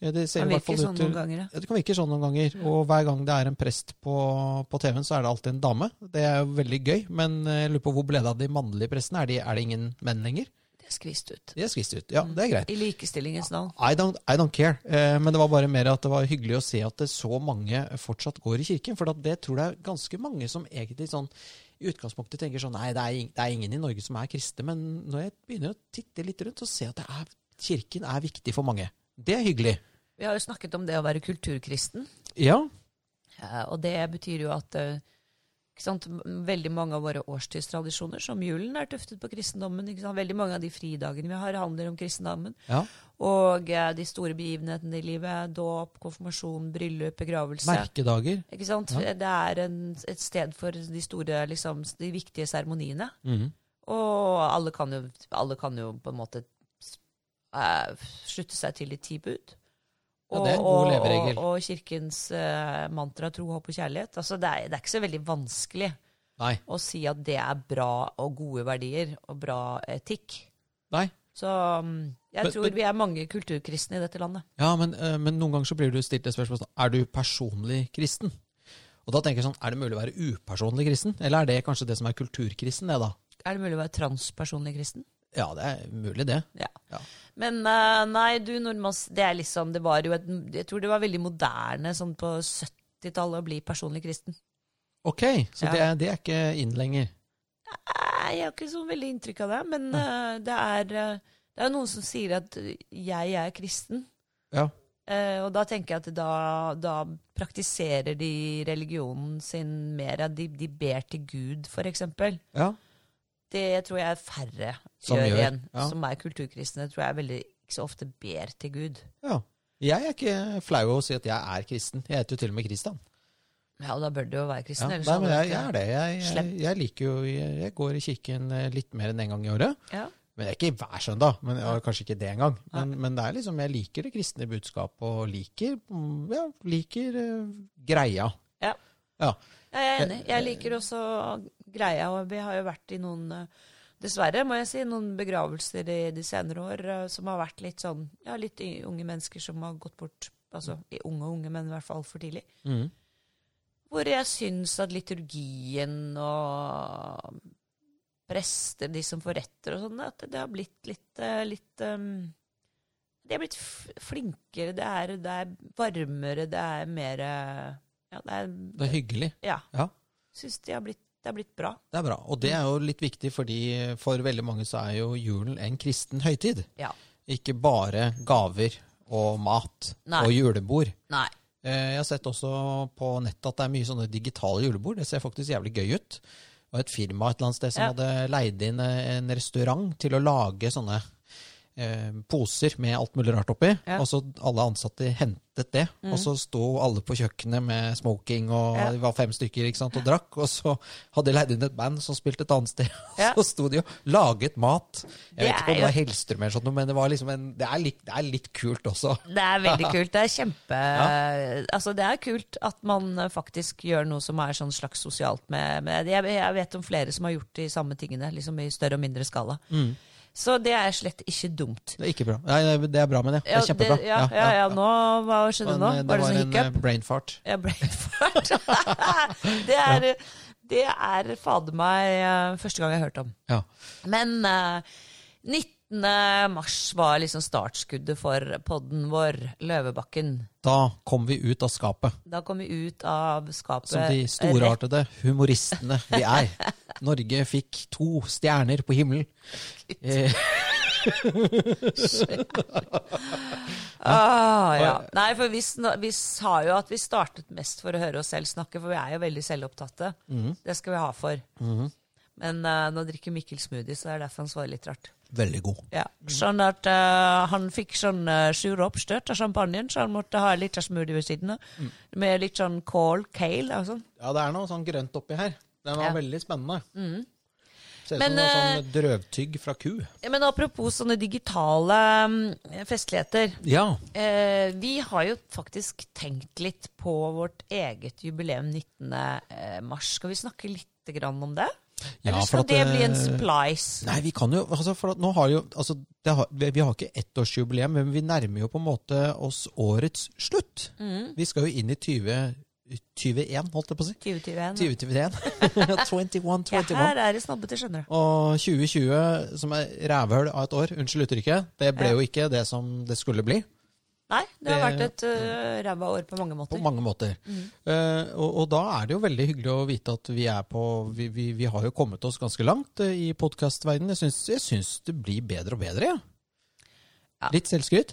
eh, det ser Det i hvert fall ut sånn til noen ganger, ja. Det kan virke sånn noen ganger. Og hver gang det er en prest på, på TV-en, så er det alltid en dame. Det er jo veldig gøy, men eh, jeg lurer på hvor ble det av de mannlige prestene? Er, de, er det ingen menn lenger? Skvist ut. De er skvist ut. Ja, det er greit. I likestillingens navn. I don't, I don't care. Eh, men det var bare mer at det var hyggelig å se at det så mange fortsatt går i kirken. For det tror jeg er ganske mange som egentlig sånn i utgangspunktet tenker sånn Nei, det er, det er ingen i Norge som er kristne. Men når jeg begynner å titte litt rundt, så ser jeg at er, kirken er viktig for mange. Det er hyggelig. Vi har jo snakket om det å være kulturkristen. Ja. Ja, og det betyr jo at sant, veldig mange av våre årstidstradisjoner, som julen, er tuftet på kristendommen. Veldig mange av de fridagene vi har, handler om kristendommen. ja. Og eh, de store begivenhetene i livet, dåp, konfirmasjon, bryllup, begravelse. Merkedager. Ikke sant? Ja. Det er en, et sted for de store, liksom, de viktige seremoniene. Mhm. Og alle kan, jo, alle kan jo på en måte eh, slutte seg til de ti bud. Og, leveregel. Og, og kirkens uh, mantra tro, håp og kjærlighet. Altså, det, er, det er ikke så veldig vanskelig Nei. å si at det er bra og gode verdier og bra etikk. Nei. Så um, jeg tror vi er mange kulturkristne i dette landet. Ja, men, uh, men noen ganger så blir du stilt et spørsmål sånn Er du personlig kristen? Og da tenker jeg sånn Er det mulig å være upersonlig kristen? Eller er det kanskje det som er kulturkristen, det, da? Er det mulig å være transpersonlig kristen? Ja, det er mulig, det. Ja. Ja. Men uh, nei, du nordmanns Det er liksom Det var jo et Jeg tror det var veldig moderne sånn på 70-tallet å bli personlig kristen. Ok, så Ja. det, er- det er ikke inn lenger. Nei, jeg har ikke så veldig inntrykk av det. Men uh, det er eh, Det er noen som sier at jeg er kristen. Ja. Uh, og da tenker jeg at da, da praktiserer de religionen sin mer. De, de ber til Gud, for eksempel. ja. Det tror jeg færre Som gjør, igjen. ja. Som er kulturkristne. tror jeg veldig ikke så ofte ber til Gud. ja. Jeg er ikke flau over å si at jeg er kristen. Jeg heter jo til og med Kristian. Ja, og da bør du jo være kristen. Ja, nei, men jeg, jeg er det. Jeg, jeg, jeg liker jo Jeg, går i kirken eh, litt mer enn en gang i året. Ja. Men det er ikke hver søndag. Men ja, Kanskje ikke det engang. Men, men det er liksom, jeg liker det kristne budskapet og liker, mm, ja, liker uh, greia. Ja. Ja. Jeg er enig. Jeg liker også greia, og vi har jo vært i noen eh, Dessverre, må jeg si, noen begravelser i de senere år eh, som har vært litt sånn Ja, litt unge mennesker som har gått bort. Altså i unge og unge, men i hvert fall altfor tidlig. Mm. Hvor jeg syns at liturgien og prester, de som får retter og sånn, at det har blitt litt, eh, litt um, De har blitt flinkere, det er, det er varmere, det er mer Ja, det er Det er hyggelig. Ja. Ja. Syns de har blitt, det har blitt bra. Det er bra. Og det er jo litt viktig, fordi for veldig mange så er jo julen en kristen høytid. Ja. Ikke bare gaver og mat Nei. og julebord. Nei. Eh, Jeg har sett også på nettet at det er mye sånne digitale julebord. Det ser faktisk jævlig gøy ut. Og et firma et eller annet sted som Ja. hadde leid inn en restaurant til å lage sånne poser med alt mulig rart oppi. Ja. Og så alle ansatte hentet det. Og så sto alle på kjøkkenet med smoking, og Ja. de var fem stykker ikke sant, og drakk. Og så hadde de leid inn et band som spilte et annet sted. [laughs] Ja. Og så sto de og laget mat. Jeg Det vet ikke om det var Hellstrøm eller sånt, men det, var liksom en, det, er litt, det er litt kult også. Det er veldig [laughs] kult. Det er kjempe Altså, det er kult at man eh, faktisk gjør noe som er sånn slags sosialt med, med jeg, jeg vet om flere som har gjort de samme tingene, liksom i større og mindre skala. Så det er slett ikke dumt. Det er ikke bra. Nei, det- er bra, men det. Det er kjempebra. Det, ja, ja, ja, nå Hva skjedde Men, nå? eh, Var det sånn hiccup? Det var hiccup? brain fart. Ja, brain fart. [laughs] det, er, det er fader meg eh, første gang jeg har hørt om. Ja. Men uh, 19. mars var liksom startskuddet for podden vår, Løvebakken. Da kom vi ut av skapet, Da kom vi ut av skapet. som de storartede humoristene vi er. [laughs] Norge fikk to stjerner på himmelen. [laughs] Ah, ja. Nei, for vi, vi sa jo at vi startet mest for å høre oss selv snakke, for vi er jo veldig selvopptatte. Det skal vi ha for. Men uh, nå drikker Mikkel smoothie, så det er derfor han svarer litt rart. Veldig god. Ja. Sånn at uh, han fikk sånn uh, sure oppstøt av champagnen, så han måtte ha litt liten smoothie ved siden av. Med litt sånn kål, kale og sånn. Ja, det er noe sånn grønt oppi her. Den var Ja. veldig spennende. Ser ut som noe eh, sånn drøvtygg fra ku. Ja, Men apropos sånne digitale um, festligheter. Ja. Uh, vi har jo faktisk tenkt litt på vårt eget jubileum 19. eh, mars. Skal vi snakke litt grann om det? Ja, Eller skal at, det bli en splice? Nei, vi kan jo altså for at nå har jo, altså, det har, vi, har ikke ettårsjubileum, men vi nærmer jo på en måte oss årets slutt. Mm. Vi skal jo inn i 20, 21, holdt jeg på å si. 2021. 2021. 21, Ja, her er det snobbete, skjønner du. Og 2020, som er rævhøl av et år, unnskyld uttrykket, det ble jo ikke det som det skulle bli. Nei, det har vært et uh, ræva år på mange måter. På mange måter. Eh, og, og da er det jo veldig hyggelig å vite at vi er på Vi, vi, vi har jo kommet oss ganske langt uh, i podkastverdenen. Jeg, syns- jeg syns det blir bedre og bedre, ja. Ja. Litt selvskryt.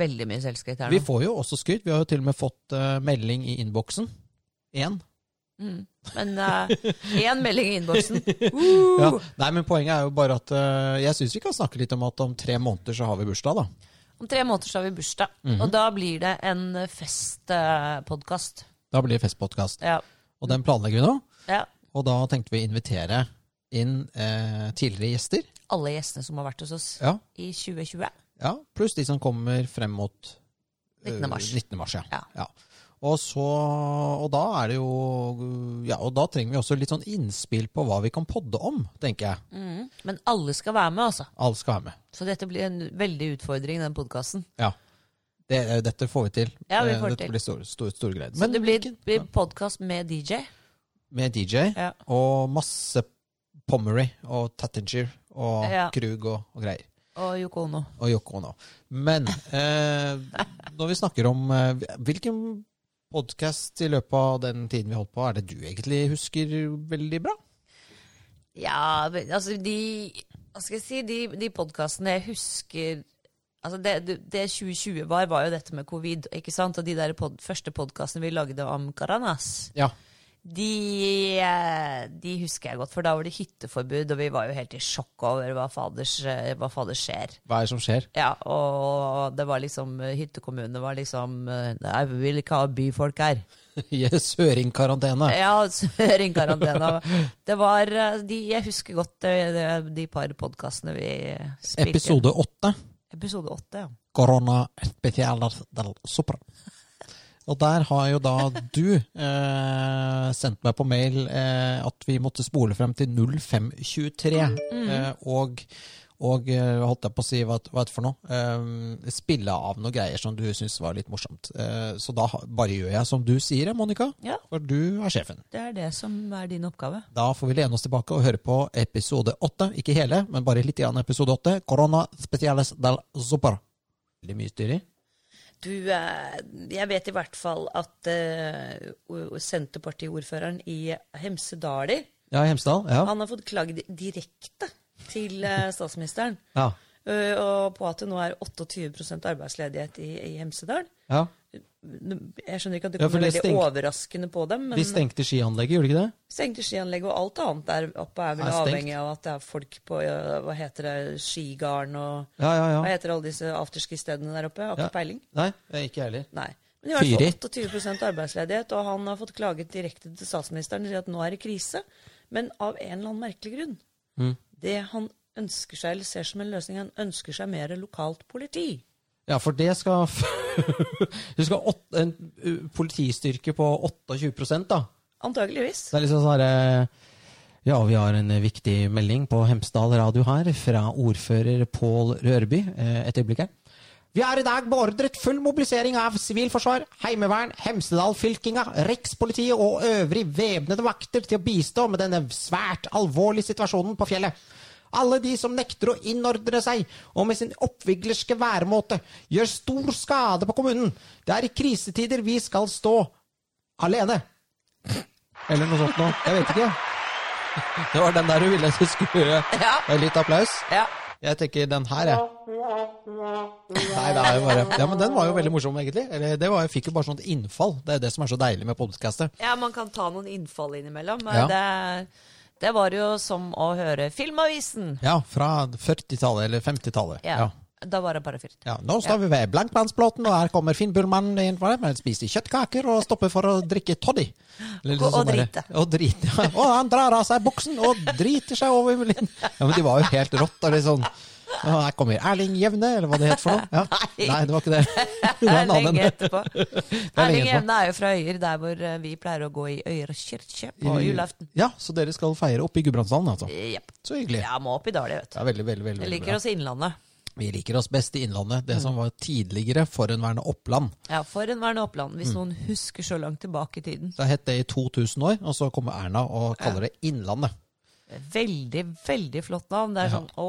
Veldig mye selvskryt her nå. Vi får jo også skryt. Vi har jo til og med fått uh, melding i innboksen. Én. Mm. Men én melding i innboksen. [laughs] Ja. Nei, men poenget er jo bare at uh, jeg syns vi kan snakke litt om at om tre måneder så har vi bursdag, da. Om tre måneder så har vi bursdag, Mhm. og da blir det en festpodkast. Da blir det festpodkast. ja. Og den planlegger vi nå. ja. Og da tenkte vi å invitere inn eh, tidligere gjester. Alle gjestene som har vært hos oss Ja, i 2020. ja Pluss de som kommer frem mot eh, 19. mars. 19. mars ja. Ja. Og, så, og da er det jo Ja, og da trenger vi også litt sånn innspill på hva vi kan podde om, tenker jeg. Mm. Men alle skal være med, altså. Alle skal være med. Så dette blir en veldig utfordring, den podkasten. Ja. Det, dette får vi til. Ja, vi Eh, får dette til. blir store stor, stor greier. Så det blir, blir podkast med DJ. Med DJ Ja. og masse Pommery og Tattinger og Ja. Krug og, og greier. Og Yoko Ono. Og Yoko Ono. Men eh, [laughs] når vi snakker om eh, Hvilken podkast i løpet av den tiden vi holdt på, er det du egentlig husker veldig bra? Ja, altså de Hva skal jeg si? De, de podkastene jeg husker Altså det, det- det 2020 var, var jo dette med covid. ikke sant? Og de der pod, første podkastene vi lagde om Karanas, Ja. De, eh, de husker jeg godt. For da var det hytteforbud, og vi var jo helt i sjokk over hva faders, eh, hva faders skjer. Hva er det som skjer? Ja, og det var liksom Hyttekommunene var liksom eh, Nei, vi vil ikke ha byfolk her. [laughs] Søringkarantene. Ja, søringkarantene. Det var eh, de, Jeg husker godt det, de par podkastene vi spilte. Episode åtte. Episode åtte, ja. Korona spesialer del Sopra. Og der har jo da du eh, sendt meg på mail eh, at vi måtte spole frem til 0523. Eh, og og eh, holdt jeg på å si, hva, hva er det for noe? Eh, spille av noen greier som du syns var litt morsomt. Eh, så da bare gjør jeg som du sier, Monica. Ja. For du er sjefen. Det er det som er din oppgave. Da får vi lene oss tilbake og høre på episode åtte. Ikke hele, men bare litt grann episode åtte. Corona speciales del super. Veldig mye styr i. Du, eh, jeg vet i hvert fall at uh, Senterpartiordføreren i Hemsedali Ja, Hemsedal. Ja. han har fått klagd direkte til eh, [laughs] statsministeren ja. uh, og på at det nå er 28 arbeidsledighet i, i Hemsedal. ja. Jeg skjønner ikke at det Ja, kommer det veldig stengt- overraskende på dem. Men De stengte skianlegget, gjorde de ikke det? stengte skianlegg og alt annet der oppe er vel Er avhengig av at det er folk på ja, hva heter det, skigarden og Ja, ja, Hva heter alle disse afterski-stedene der oppe? Jeg har ikke Ja. peiling. Nei, ikke heller. Nei. Men i hvert fall 28% arbeidsledighet, og han har fått klaget direkte til statsministeren og sier at nå er det krise. Men av en eller annen merkelig grunn. Mm. Det han ønsker seg, eller ser som en løsning, han ønsker seg mer lokalt politi. Ja, for det skal [laughs] Du skal ha en politistyrke på 28 da. Antageligvis. Det er liksom sånn herre Ja, vi har en eh, viktig melding på Hemsedal radio her fra ordfører Pål Rørby. Eh, Et øyeblikk her. Vi har i dag beordret full mobilisering av sivilforsvar, heimevern, Hemsedal-fylkinga, rikspolitiet og øvrig væpnede vakter til å bistå med denne svært alvorlige situasjonen på fjellet. Alle de som nekter å innordne seg og med sin oppviglerske væremåte gjør stor skade på kommunen. Det er i krisetider vi skal stå alene. Eller noe sånt noe. Jeg vet ikke. [laughs] Det var den der du ville du skulle. Ja. Litt applaus. Ja. Jeg tenker den her, jeg. Nei, det er jo bare Ja, men den var jo veldig morsom, egentlig. Eller, det var, jeg fikk jo bare sånt innfall. Det er det som er så deilig med podkastet. Ja, man kan ta noen innfall innimellom. Ja. Det, det var jo som å høre Filmavisen. Ja, fra 40-tallet eller 50-tallet. Ja. Ja. Da var det bare fyrt. Ja, nå står vi ved Blankmannsplåten, og her kommer Finn Bullmann inn for det, men spiser kjøttkaker og stopper for å drikke toddy. Eller liksom Og- og drite. Og drite. Ja. Og han drar av seg buksen og driter seg over Ja, men de var jo helt rått. Og er sånn ja, Her kommer Erling Jevne, eller hva det het for noe. Ja. [laughs] Nei. Nei, det var ikke det. [laughs] Det var [laughs] er lenge etterpå. Erling Jevne er jo fra Øyer, der hvor eh, vi pleier å gå i Øyer kirke på julaften. Ja, så dere skal feire oppe i Gudbrandsdalen, altså. Yep. Så hyggelig. Ja, må opp i Dali, vet du. Ja, veldig, veldig, veldig, veldig liker bra. oss i Innlandet. Vi liker oss best i Innlandet. Det som var tidligere forhenværende Oppland. Ja, Forhenværende Oppland, Mm. hvis noen husker så langt tilbake i tiden. Det het det i 2000 år, og så kommer Erna og kaller det Innlandet. Veldig, veldig flott navn. Det er sånn Å,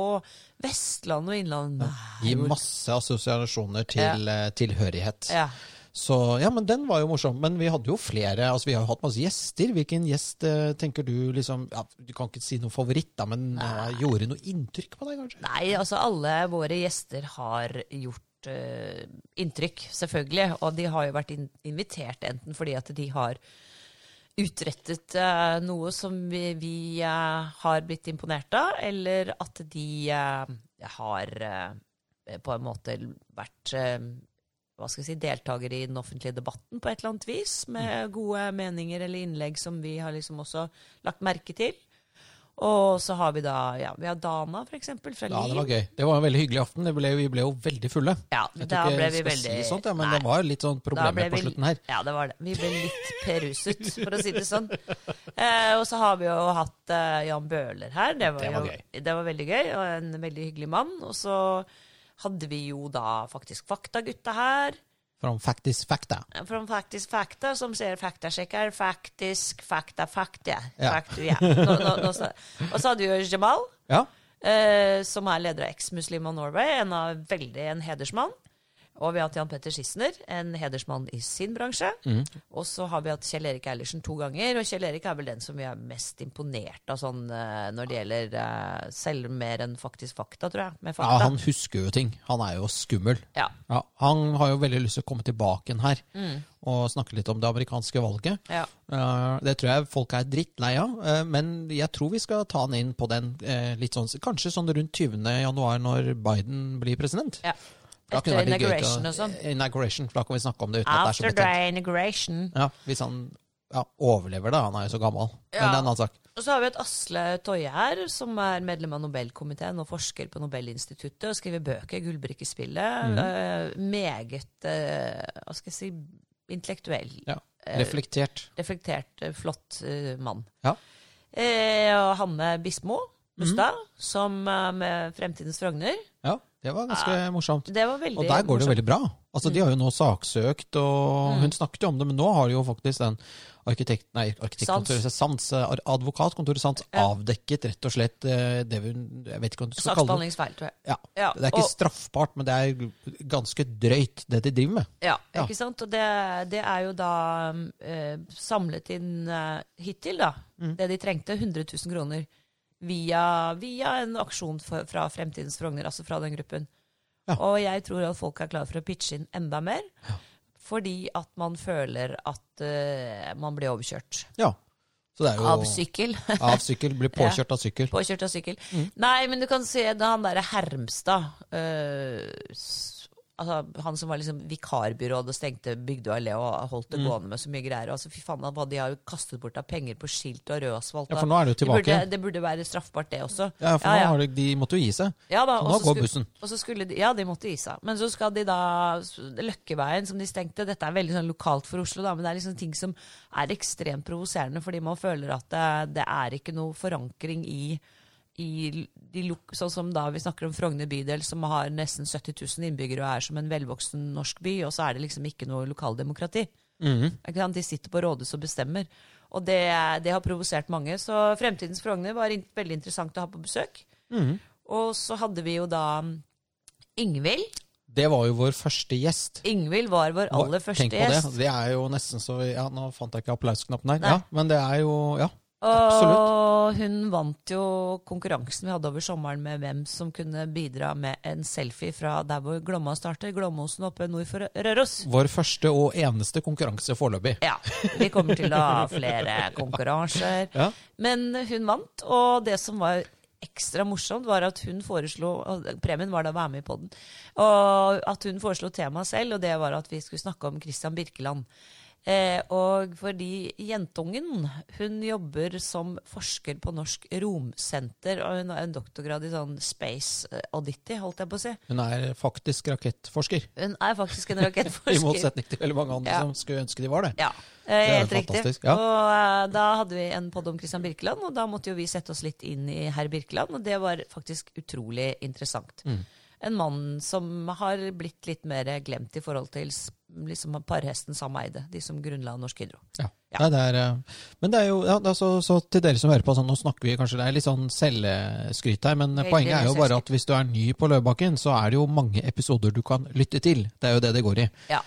Vestland og Innlandet. Gir masse assosiasjoner til ja. tilhørighet. Ja. Så ja, men den var jo morsom. Men vi hadde jo flere. altså Vi har jo hatt masse gjester. Hvilken gjest eh, tenker du liksom ja, Du kan ikke si noen favoritt, da, men eh, gjorde noe inntrykk på deg, kanskje? Nei, altså alle våre gjester har gjort uh, inntrykk, selvfølgelig. Og de har jo vært in invitert enten fordi at de har utrettet eh, noe som vi, vi eh, har blitt imponert av, eller at de eh, har på en måte vært hva skal jeg si, deltakere i den offentlige debatten på et eller annet vis, med gode meninger eller innlegg som vi har liksom også lagt merke til. Og så har vi da ja, vi har Dana, for eksempel, fra Ja, det var gøy. Det var en veldig hyggelig aften. Det ble, vi ble jo veldig fulle. Ja, Jeg da tror ikke ble jeg vi skal veldig si sånt, ja, men Nei, det var litt sånn ble problemer på slutten her. Ja, det var det. Vi ble litt peruset, for å si det sånn. Eh, og så har vi jo hatt eh, Jan Bøhler her. Det var, Det var jo, gøy. det var veldig gøy, og en veldig hyggelig mann. Og så hadde vi jo da faktisk Faktagutta her. From faktisk fakta? Från Faktisk Fakta, som sier faktasjekker. Faktisk, fakta, fakta. Ja. Faktu, ja. Nå, nå, nå, og så hadde vi Jamal. Ja. eh, som er leder av Ex-Muslim of Norway, en av veldig en hedersmann. Og vi har hatt Jan Petter Schissner, en hedersmann i sin bransje. Og så har vi hatt Kjell Erik Eilertsen to ganger, og Kjell Erik er vel den som vi er mest imponert av sånn eh, når det gjelder eh, selv mer enn faktisk fakta, tror jeg. Med ja, han husker jo ting. Han er jo skummel. Ja. Ja, han har jo veldig lyst til å komme tilbake igjen her og snakke litt om det amerikanske valget. Ja. Eh, det tror jeg folk er drittlei av, men jeg tror vi skal ta han inn på den litt sånn, kanskje sånn rundt 20. januar når Biden blir president. ja. Da Etter inauguration og sånn. Inauguration, for da kan vi snakke om det uten at det er så betent. inauguration. Ja, hvis han ja, overlever det, han er jo så gammel. Men det er en annen sak. Og så har vi et Asle Toje her, som er medlem av Nobelkomiteen og forsker på Nobelinstituttet og skriver bøker, Gullbrikkespillet. Mm. Uh, meget uh, Hva skal jeg si intellektuell. Ja. Reflektert. Reflektert. reflektert, eh, flott eh, mann. Ja. Eh, og Hanne Bismo Bustad, mm. som eh, med Fremtidens Frogner. Ja, det var ganske morsomt. Det var veldig Og der går det jo veldig bra. Altså, De har jo nå saksøkt, og hun snakket jo om det, men nå har de jo faktisk den arkitekt, nei, arkitektkontoret Sans, eh, advokatkontoret Sans, Ja. avdekket rett og slett eh, det hun Jeg vet ikke hva du skal kalle det. Tror jeg. Ja. Ja, Det er ikke og- straffbart, men det er ganske drøyt, det de driver med. Ja, Ja. ikke sant? Og det, det er jo da eh, samlet inn eh, hittil, da. Mm. Det de trengte, 100 000 kroner. Via, via en aksjon for, fra Fremtidens Frogner, altså fra den gruppen. Ja. Og jeg tror at folk er klare for å pitche inn enda mer. Fordi at man føler at uh, man blir overkjørt. Ja. Så det jo Av sykkel. [laughs] Av sykkel. Blir [laughs] påkjørt av sykkel. Påkjørt av sykkel. Mm. Nei, men du kan se det, han derre Hermstad s- altså, Han som var liksom vikarbyråd og stengte Bygdøy allé og holdt det Mm. gående med så mye greier. Altså, fy faen, hva de har jo kastet bort av penger på skilt og rød asfalt. Ja, for nå er det jo det, tilbake. burde, det burde være straffbart, det også. Ja, for Ja, ja. nå har de, de måtte jo gi seg. Ja, da, Så nå går bussen. Og så skulle de, ja, de måtte gi seg. Men så skal de da Løkkeveien, som de stengte, dette er veldig sånn lokalt for Oslo, da, men det er liksom ting som er ekstremt provoserende, fordi man føler at det, det er ikke noe forankring i, i de Sånn som da vi snakker om Frogner bydel, som har nesten 70 000 innbyggere og er som en velvoksen norsk by, og så er det liksom ikke noe lokaldemokrati. Mm. De sitter på rådhuset og bestemmer. Og det, det har provosert mange. Så Fremtidens Frogner var in veldig interessant å ha på besøk. Mm. Og så hadde vi jo da Ingvild. Det var jo vår første gjest. Ingvild var vår aller første Tenk på det. gjest. Det er jo nesten så vi, ja, Nå fant jeg ikke applausknappen her. Ja, men det er jo Ja. Og hun vant jo konkurransen vi hadde over sommeren med hvem som kunne bidra med en selfie fra der hvor Glomma starter, Glommosen oppe nord for Røros. Vår første og eneste konkurranse foreløpig. Ja. Vi kommer til å ha flere konkurranser. Ja. Men hun vant, og det som var ekstra morsomt, var at hun foreslo Premien var da å være med i poden. Og at hun foreslo temaet selv, og det var at vi skulle snakke om Christian Birkeland. Eh, og fordi jentungen hun jobber som forsker på Norsk Romsenter, og hun har en doktorgrad i sånn space eh, oddity, holdt jeg på å si. Hun er faktisk rakettforsker. Hun er faktisk en [laughs] rakettforsker. I motsetning til veldig mange andre Ja. som skulle ønske de var det. Ja, eh, er helt riktig. ja. Og eh, da hadde vi en podd om Christian Birkeland, og da måtte jo vi sette oss litt inn i herr Birkeland, og det var faktisk utrolig interessant. Mm. En mann som har blitt litt mer glemt i forhold til liksom parhesten Sam Eide, de som grunnla Norsk Hydro. Ja. Ja. Det er, eh, men det er jo ja, er så, så til dere som hører på, sånn, nå snakker vi kanskje det er litt sånn selvskryt her, men Veldig poenget er jo bare at hvis du er ny på Løvebakken, så er det jo mange episoder du kan lytte til. Det er jo det det går i. Ja.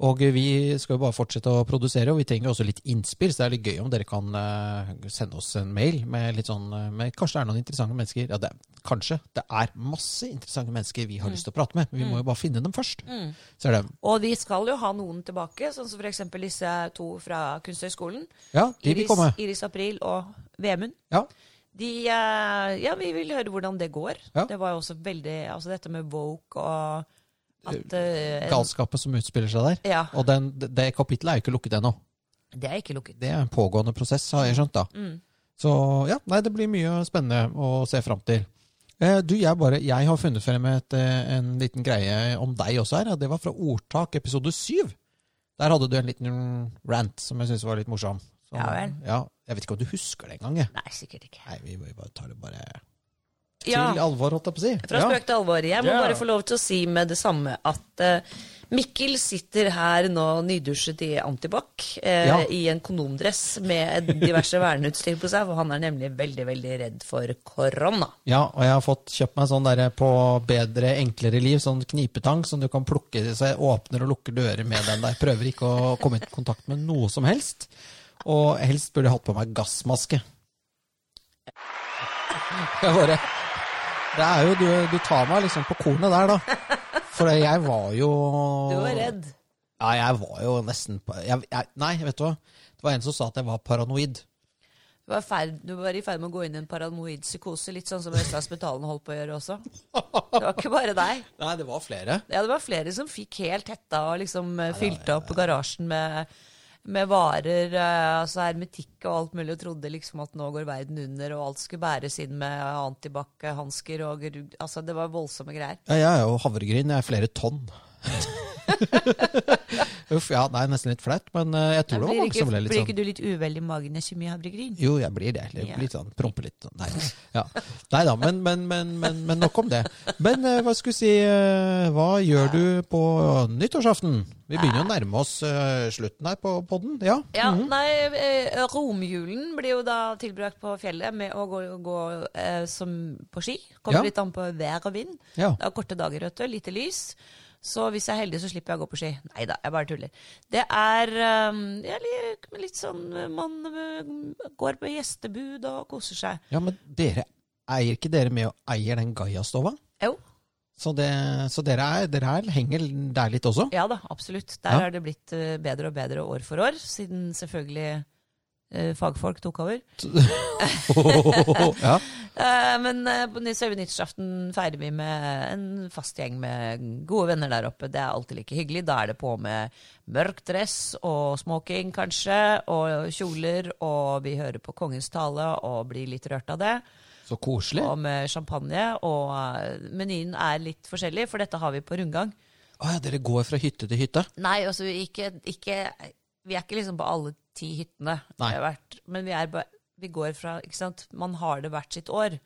Og vi skal jo bare fortsette å produsere, og vi trenger jo også litt innspill, så det er litt gøy om dere kan eh, sende oss en mail med litt sånn eh, med, Kanskje det er noen interessante mennesker. Ja, det, kanskje. Det er masse interessante mennesker vi har lyst til å prate med. Vi må jo bare finne dem først. Så er det Og vi skal jo ha noen tilbake, sånn som f.eks. disse to fra Kunsthøgskolen. Ja, de vil Iris, komme. Iris April og Vemund. Ja. De, eh, ja, vi vil høre hvordan det går. Ja. Det var jo også veldig Altså dette med woke og at uh, Galskapet som utspiller seg der. Ja. Og den, det, kapittelet er jo ikke lukket ennå. Det er ikke lukket. Det er en pågående prosess, har jeg skjønt. da. Mm. Så ja, nei, det blir mye spennende å se fram til. Eh, du, jeg, bare, jeg har funnet frem et, eh, en liten greie om deg også her. Ja. Det var fra Ordtak episode syv. Der hadde du en liten rant som jeg syntes var litt morsom. Så, Ja vel. Ja, jeg vet ikke om du husker det engang. Nei, sikkert ikke. Nei, vi vi bare tar det bare til Ja, alvor, holdt jeg på å si. fra Ja. spøk til alvor. Jeg må Ja. bare få lov til å si med det samme at uh, Mikkel sitter her nå nydusjet i antibac eh, Ja. i en kondomdress med diverse [laughs] verneutstyr på seg, for han er nemlig veldig, veldig redd for korona. Ja, og jeg har fått kjøpt meg sånn der på bedre, enklere liv, sånn knipetang som du kan plukke, så jeg åpner og lukker dører med den der. Prøver ikke å komme i kontakt med noe som helst. Og helst burde jeg hatt på meg gassmaske. [laughs] Jeg bare Det er jo Du, du tar meg liksom på kornet der, da. For jeg var jo Du var redd. Ja, jeg var jo nesten på jeg, jeg, Nei, vet du hva. Det var en som sa at jeg var paranoid. Du var, ferd, du var i ferd med å gå inn i en paranoid psykose, litt sånn som Øystein Spetalen holdt på å gjøre også. Det var ikke bare deg. Nei, det var flere. Ja, det var flere som fikk helt hetta og liksom eh, fylte opp garasjen med, med varer, eh, altså hermetikk og alt mulig, og trodde liksom at nå går verden under, og alt skulle bæres inn med antibac-hansker og Altså, det var voldsomme greier. Ja, er jo havregryn. Er flere tonn. [laughs] Uff, ja, det er nesten litt flaut, men eh, jeg tror det var mange som ble litt sånn. blir ikke du litt uvel i magen av kjemi havregryn? Jo, jeg blir det. Litt, blir litt sånn, Prompe litt. sånn. Nei, ja. Nei da, men, men, men, men, men nok om det. Men eh, hva skulle jeg si eh, Hva gjør du på nyttårsaften? Vi begynner å nærme oss slutten her på podden. Ja. Ja, nei, eh, romjulen blir jo da tilbrakt på fjellet med å gå, gå som på ski. Kommer Ja. litt an på vær og vind. ja. Det er korte dager, vet du. Lite lys. Så hvis jeg er heldig, så slipper jeg å gå på ski. Nei da, jeg bare tuller. Det er jeg liker litt sånn Man eh, går på gjestebud og koser seg. ja, men dere eier ikke dere med og eier den Gaia-stova? Jo. Så, det, så dere, er, dere er, henger der litt også? Ja da, absolutt. Der Ja. er det blitt eh, bedre og bedre år for år, siden selvfølgelig fagfolk tok over. [laughs] ja. Eh, men eh, på nyttårsaften feirer vi med en fast gjeng med gode venner der oppe. Det er alltid like hyggelig. Da er det på med mørk dress og smoking, kanskje, og kjoler, og vi hører på kongens tale og blir litt rørt av det. Så koselig. Og med champagne. Og eh, menyen er litt forskjellig, for dette har vi på rundgang. Å ja, dere går fra hytte til hytte? Nei, altså ikke, ikke Vi er ikke liksom på alle ti hyttene. Nei. vi har vært, men vi, er, vi går fra ikke sant? Man har det hvert sitt år.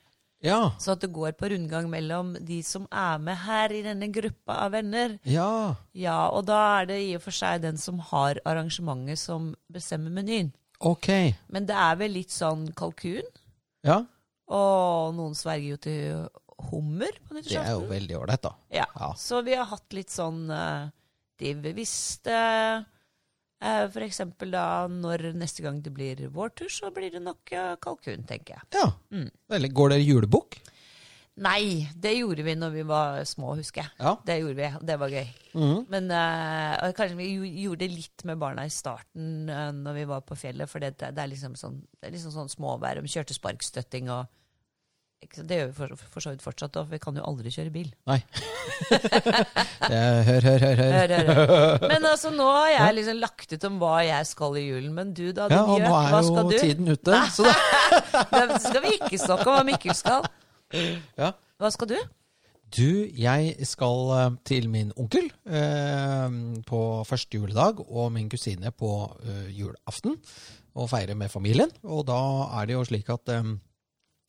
Ja. Så at det går på rundgang mellom de som er med her i denne gruppa av venner. Ja. Ja, og da er det i og for seg den som har arrangementet, som bestemmer menyen. Ok. Men det er vel litt sånn kalkun. Ja. Og noen sverger jo til hummer på Det er jo veldig ålreit, da. Ja. Ja. Så vi har hatt litt sånn uh, de Hvis det Eh, For eksempel da når neste gang det blir vår tur, så blir det nok kalkun, tenker jeg. Ja. eller Går dere julebukk? Nei, det gjorde vi når vi var små, husker jeg. Ja. Det gjorde vi, det var gøy. Men uh, kanskje vi gjorde det litt med barna i starten uh, når vi var på fjellet, for det, det er liksom sånn, det er liksom sånn småvær. De kjørte sparkstøtting og Det gjør vi for, for så vidt fortsatt, for vi kan jo aldri kjøre bil. Nei. [laughs] Hør, hør, hør. hør. [laughs] Men altså, nå har jeg liksom lagt ut om hva jeg skal i julen. Men du da, Ja, og nå er jo tiden ute. Så da, [laughs] Det skal vi ikke snakke om hva Mikkel skal. ja. Hva skal du? Du, jeg skal eh, til min onkel eh, på første juledag og min kusine på eh, julaften og feire med familien. Og da er det jo slik at eh,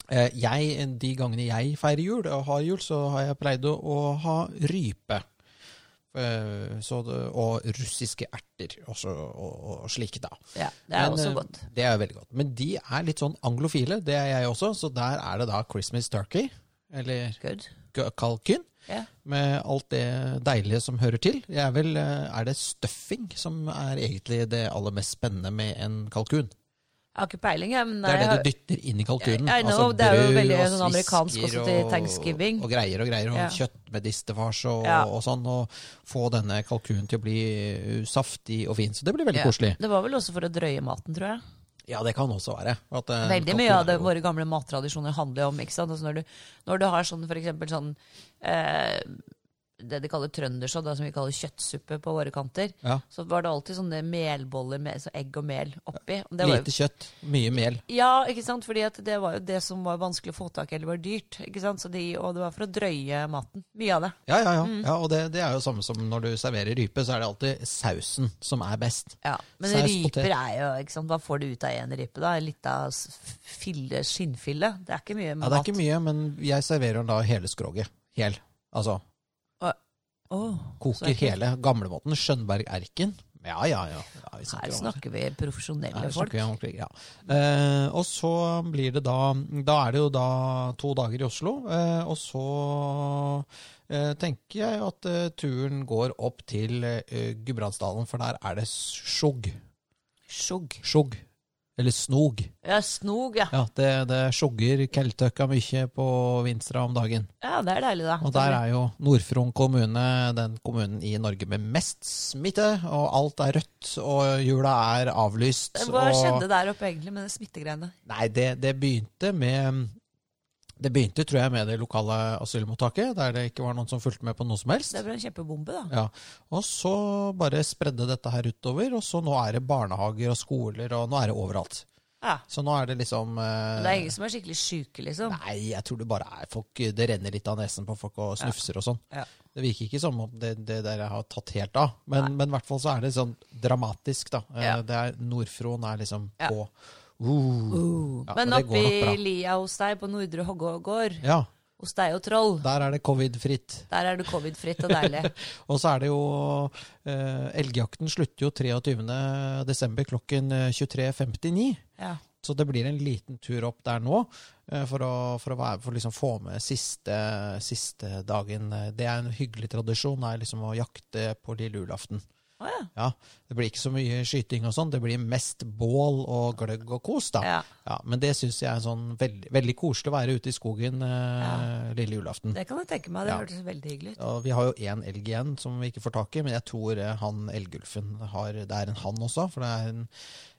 jeg, de gangene jeg feirer jul og har jul, så har jeg pleid å, ha rype. Eh, så og russiske erter og, så, og, og slike, da. Ja, det er Men, også eh, godt. Det er veldig godt. Men de er litt sånn anglofile, det er jeg også, så der er det da Christmas turkey, eller Good. kalkun, Ja. med alt det deilige som hører til. Er, vel, eh, er det stuffing som er egentlig det aller mest spennende med en kalkun? Jeg har ikke peiling, jeg. Men Det er det har- du dytter inn i kalkunen. I know, det er jo veldig sånn amerikansk også til Thanksgiving. Og, og greier og greier, og Ja. kjøtt med distefars og, Ja. og sånn. Og få denne kalkunen til å bli uh, saftig og fin. Så det blir veldig Ja. koselig. Det var vel også for å drøye maten, tror jeg. Ja, det kan også være. At, eh, Veldig mye av det våre gamle mattradisjoner handler om. ikke sant? Altså når, du, når du har sånn for eksempel sånn eh, Det de kaller trøndersodd, som vi kaller kjøttsuppe på våre kanter, Ja. så var det alltid sånne melboller med så egg og mel oppi. Og Lite kjøtt, mye mel. ja, ikke sant? Fordi at det var jo det som var vanskelig å få tak i, eller var dyrt. ikke sant? Så de, og det var for å drøye maten. Mye av det. Ja, ja, ja. Mm. ja og det, det er jo samme som når du serverer rype, så er det alltid sausen som er best. Ja, Men Saus, ryper potet. er jo ikke sant? Hva får du ut av en rype? da? Litt av fille, skinnfille? Det er ikke mye Ja, mat. Det er ikke mye, men jeg serverer da hele skroget. Hel. Altså Så koker ekkelt. hele gamlemåten. Skjønberg-erken. Ja, ja, ja. ja snakker Her om- snakker vi profesjonelle folk. vi om ja. Eh, og så blir det da Da er det jo da to dager i Oslo. Eh, og så eh, tenker jeg at eh, turen går opp til eh, Gudbrandsdalen, for der er det skjogg. Skjogg. Skjogg. Eller snog. Ja, snog, ja. Ja, det, det skjogger Keltøkka mye på Vinstra om dagen. Ja, det er deilig, da. Og der er jo Nord-Fron kommune den kommunen i Norge med mest smitte, og alt er rødt, og jula er avlyst. Hva og... skjedde der oppe egentlig med de smittegreiene? Nei, det, det begynte med Det begynte, tror jeg, med det lokale asylmottaket, der det ikke var noen som fulgte med på noe som helst. Det ble en kjempebombe, da. Ja, Og så bare spredde dette her utover, og så nå er det barnehager og skoler, og nå er det overalt. Ja. Så nå er det liksom eh, det er ingen som er skikkelig syke, liksom. Nei, jeg tror det bare er folk Det renner litt av nesen på folk og snufser og sånn. Ja. Det virker ikke som om det, det der har tatt helt av, men, men i hvert fall så er det sånn dramatisk, da. Eh, Ja. Det er Nord-Fron er liksom Ja. på uh, Ja, Men og i oppi lia hos deg på Nordre Hoggård, Ja, hos deg og Troll, der er det covid-fritt. der er det covid-fritt og deilig. [laughs] Og så er det jo eh, Elgjakten slutter jo 23. desember klokken eh, 23.59. Ja. Så det blir en liten tur opp der nå eh, for å, for å, være, for liksom få med siste, siste dagen. Det er en hyggelig tradisjon, er liksom å jakte på lille julaften. Å ja. Ja, Det blir ikke så mye skyting og sånn, det blir mest bål og gløgg og kos. da. Ja. Ja, men det syns jeg er sånn veldig, veldig koselig å være ute i skogen eh, lille julaften. Det kan jeg tenke meg. Det Ja. hørtes veldig hyggelig ut. Og vi har jo én elg igjen som vi ikke får tak i, men jeg tror eh, han elgulfen har Det er en han også, for det er en,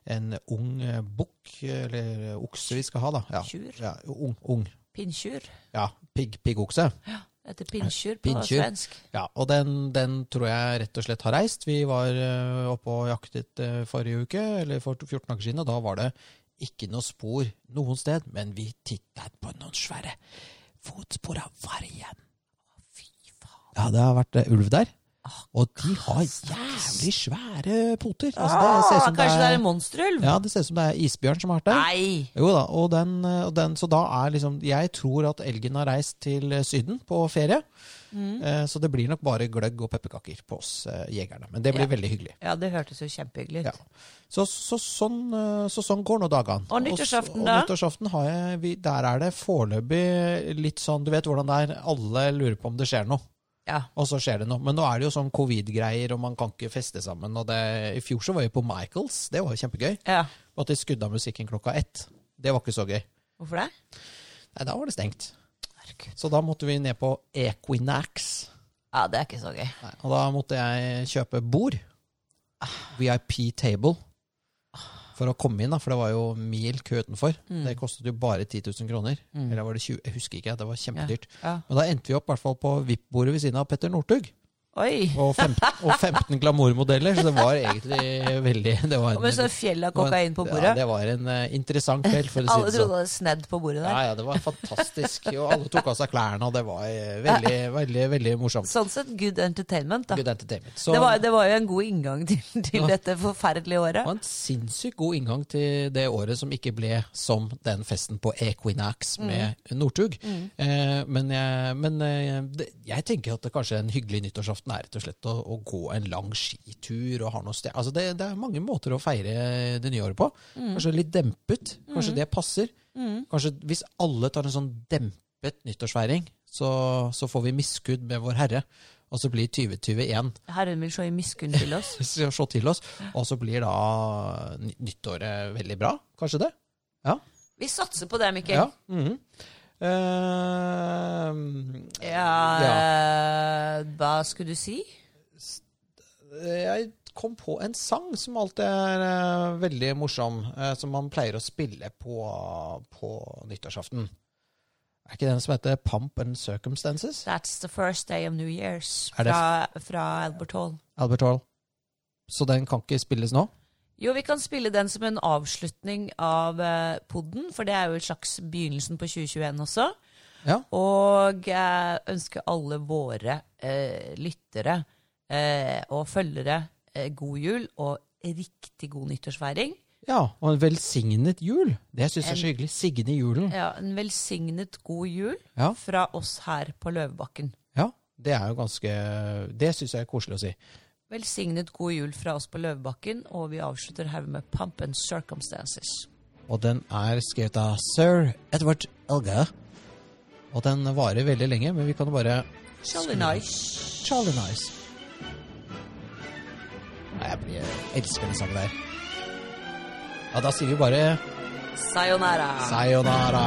en ung eh, bukk, eller okse vi skal ha, da. Ja, Tjur. ja ung, ung. Pinntjur. Ja, pigg, piggokse. Det heter Pinsjur på Pinsjur. svensk. Ja, og den, den tror jeg rett og slett har reist. Vi var eh, oppe og jaktet eh, forrige uke, eller for 14 dager siden, og da var det ikke noe spor noen sted, men vi tittet på noen svære fotspor av vargen. Fy faen. Ja, det har vært eh, ulv der. Og de har jævlig svære poter. Altså, det ser Ah, som kanskje det er en monsterulv? ja, det ser ut som det er isbjørn som har vært der. Nei! Jo da, og den, og den, så da er liksom Jeg tror at elgen har reist til Syden på ferie. Mm. Eh, så det blir nok bare gløgg og pepperkaker på oss eh, jegerne. Men det blir Ja. veldig hyggelig. Ja, det hørtes jo kjempehyggelig ut. Ja. Så, så, sånn, eh, så sånn går nå dagene. Og nyttårsaften, da? Og nyttårsaften har jeg, vi, Der er det foreløpig litt sånn Du vet hvordan det er. Alle lurer på om det skjer noe. Ja. og så skjer det noe. Men nå er det jo sånn covid-greier, og man kan ikke feste sammen. Og det, I fjor så var vi på Michaels, det var jo kjempegøy. ja. Og at de skudde av musikken klokka ett. Det var ikke så gøy. Hvorfor det? Nei, da var det stengt. Herregud. Så da måtte vi ned på Equinax. Ja, det er ikke så gøy. Nei, og da måtte jeg kjøpe bord. VIP table. For å komme inn, da, for det var jo mil kø utenfor. Det kostet jo bare 10 000 kroner. Eller var det 20? Jeg husker ikke. Det var kjempedyrt. Ja. Men da endte vi opp hvert fall på VIP-bordet ved siden av Petter Northug. Og 15, og 15 glamourmodeller, så det var egentlig veldig det var en, Men så sånn fjell av kokain på Ja, det var en uh, interessant kveld, for å si Alle det trodde sånn. det hadde snedd på bordet der. ja, det var fantastisk. Og alle tok av seg klærne, og det var eh, veldig, veldig veldig morsomt. Sånn sett good entertainment, da. Good entertainment. Så Det var, det var jo en god inngang til, til Ja. dette forferdelige året. det var en sinnssykt god inngang til det året som ikke ble som den festen på Equinax med Northug. Eh, men jeg, men eh, det, jeg tenker at det kanskje er en hyggelig nyttårsaften er rett og slett å, å gå en lang skitur og ha noe sted. Altså det, det er mange måter å feire det nye året på. Kanskje litt dempet. Kanskje det passer. Kanskje hvis alle tar en sånn dempet nyttårsfeiring, så, så får vi miskudd med Vår Herre. Og så blir 2021 Herren vil se i miskunn til oss. [laughs] se til oss, og så blir da nyttåret veldig bra. Kanskje det? Ja. Vi satser på det, Mikkel. ja. mhm. Eh, Ja, eh, Hva skulle du si? jeg kom på en sang som alltid er uh, veldig morsom, uh, som man pleier å spille på, på nyttårsaften. Er ikke den som heter Pump and Circumstances? That's the first day of New Year's fra, fra Albert Hall. Albert Hall. Så den kan ikke spilles nå? Jo, vi kan spille den som en avslutning av eh, podden, for det er jo et slags begynnelsen på 2021 også. Ja. Og jeg ønsker alle våre eh, lyttere eh, og følgere eh, god jul og riktig god nyttårsfeiring. Ja, og en velsignet jul. Det syns jeg er så hyggelig. Signe julen. Ja, En velsignet god jul Ja. fra oss her på Løvebakken. Ja, det er jo ganske Det syns jeg er koselig å si. Velsignet god jul fra oss på Løvebakken, og vi avslutter her med Pump and Circumstances. Og den er skrevet av sir Edward Elgar. Og den varer veldig lenge, men vi kan jo bare Charlie nice. Charlie Nice. Nei, jeg, blir- jeg elsker den sangen der. Ja, da sier vi bare Sayonara. sayonara.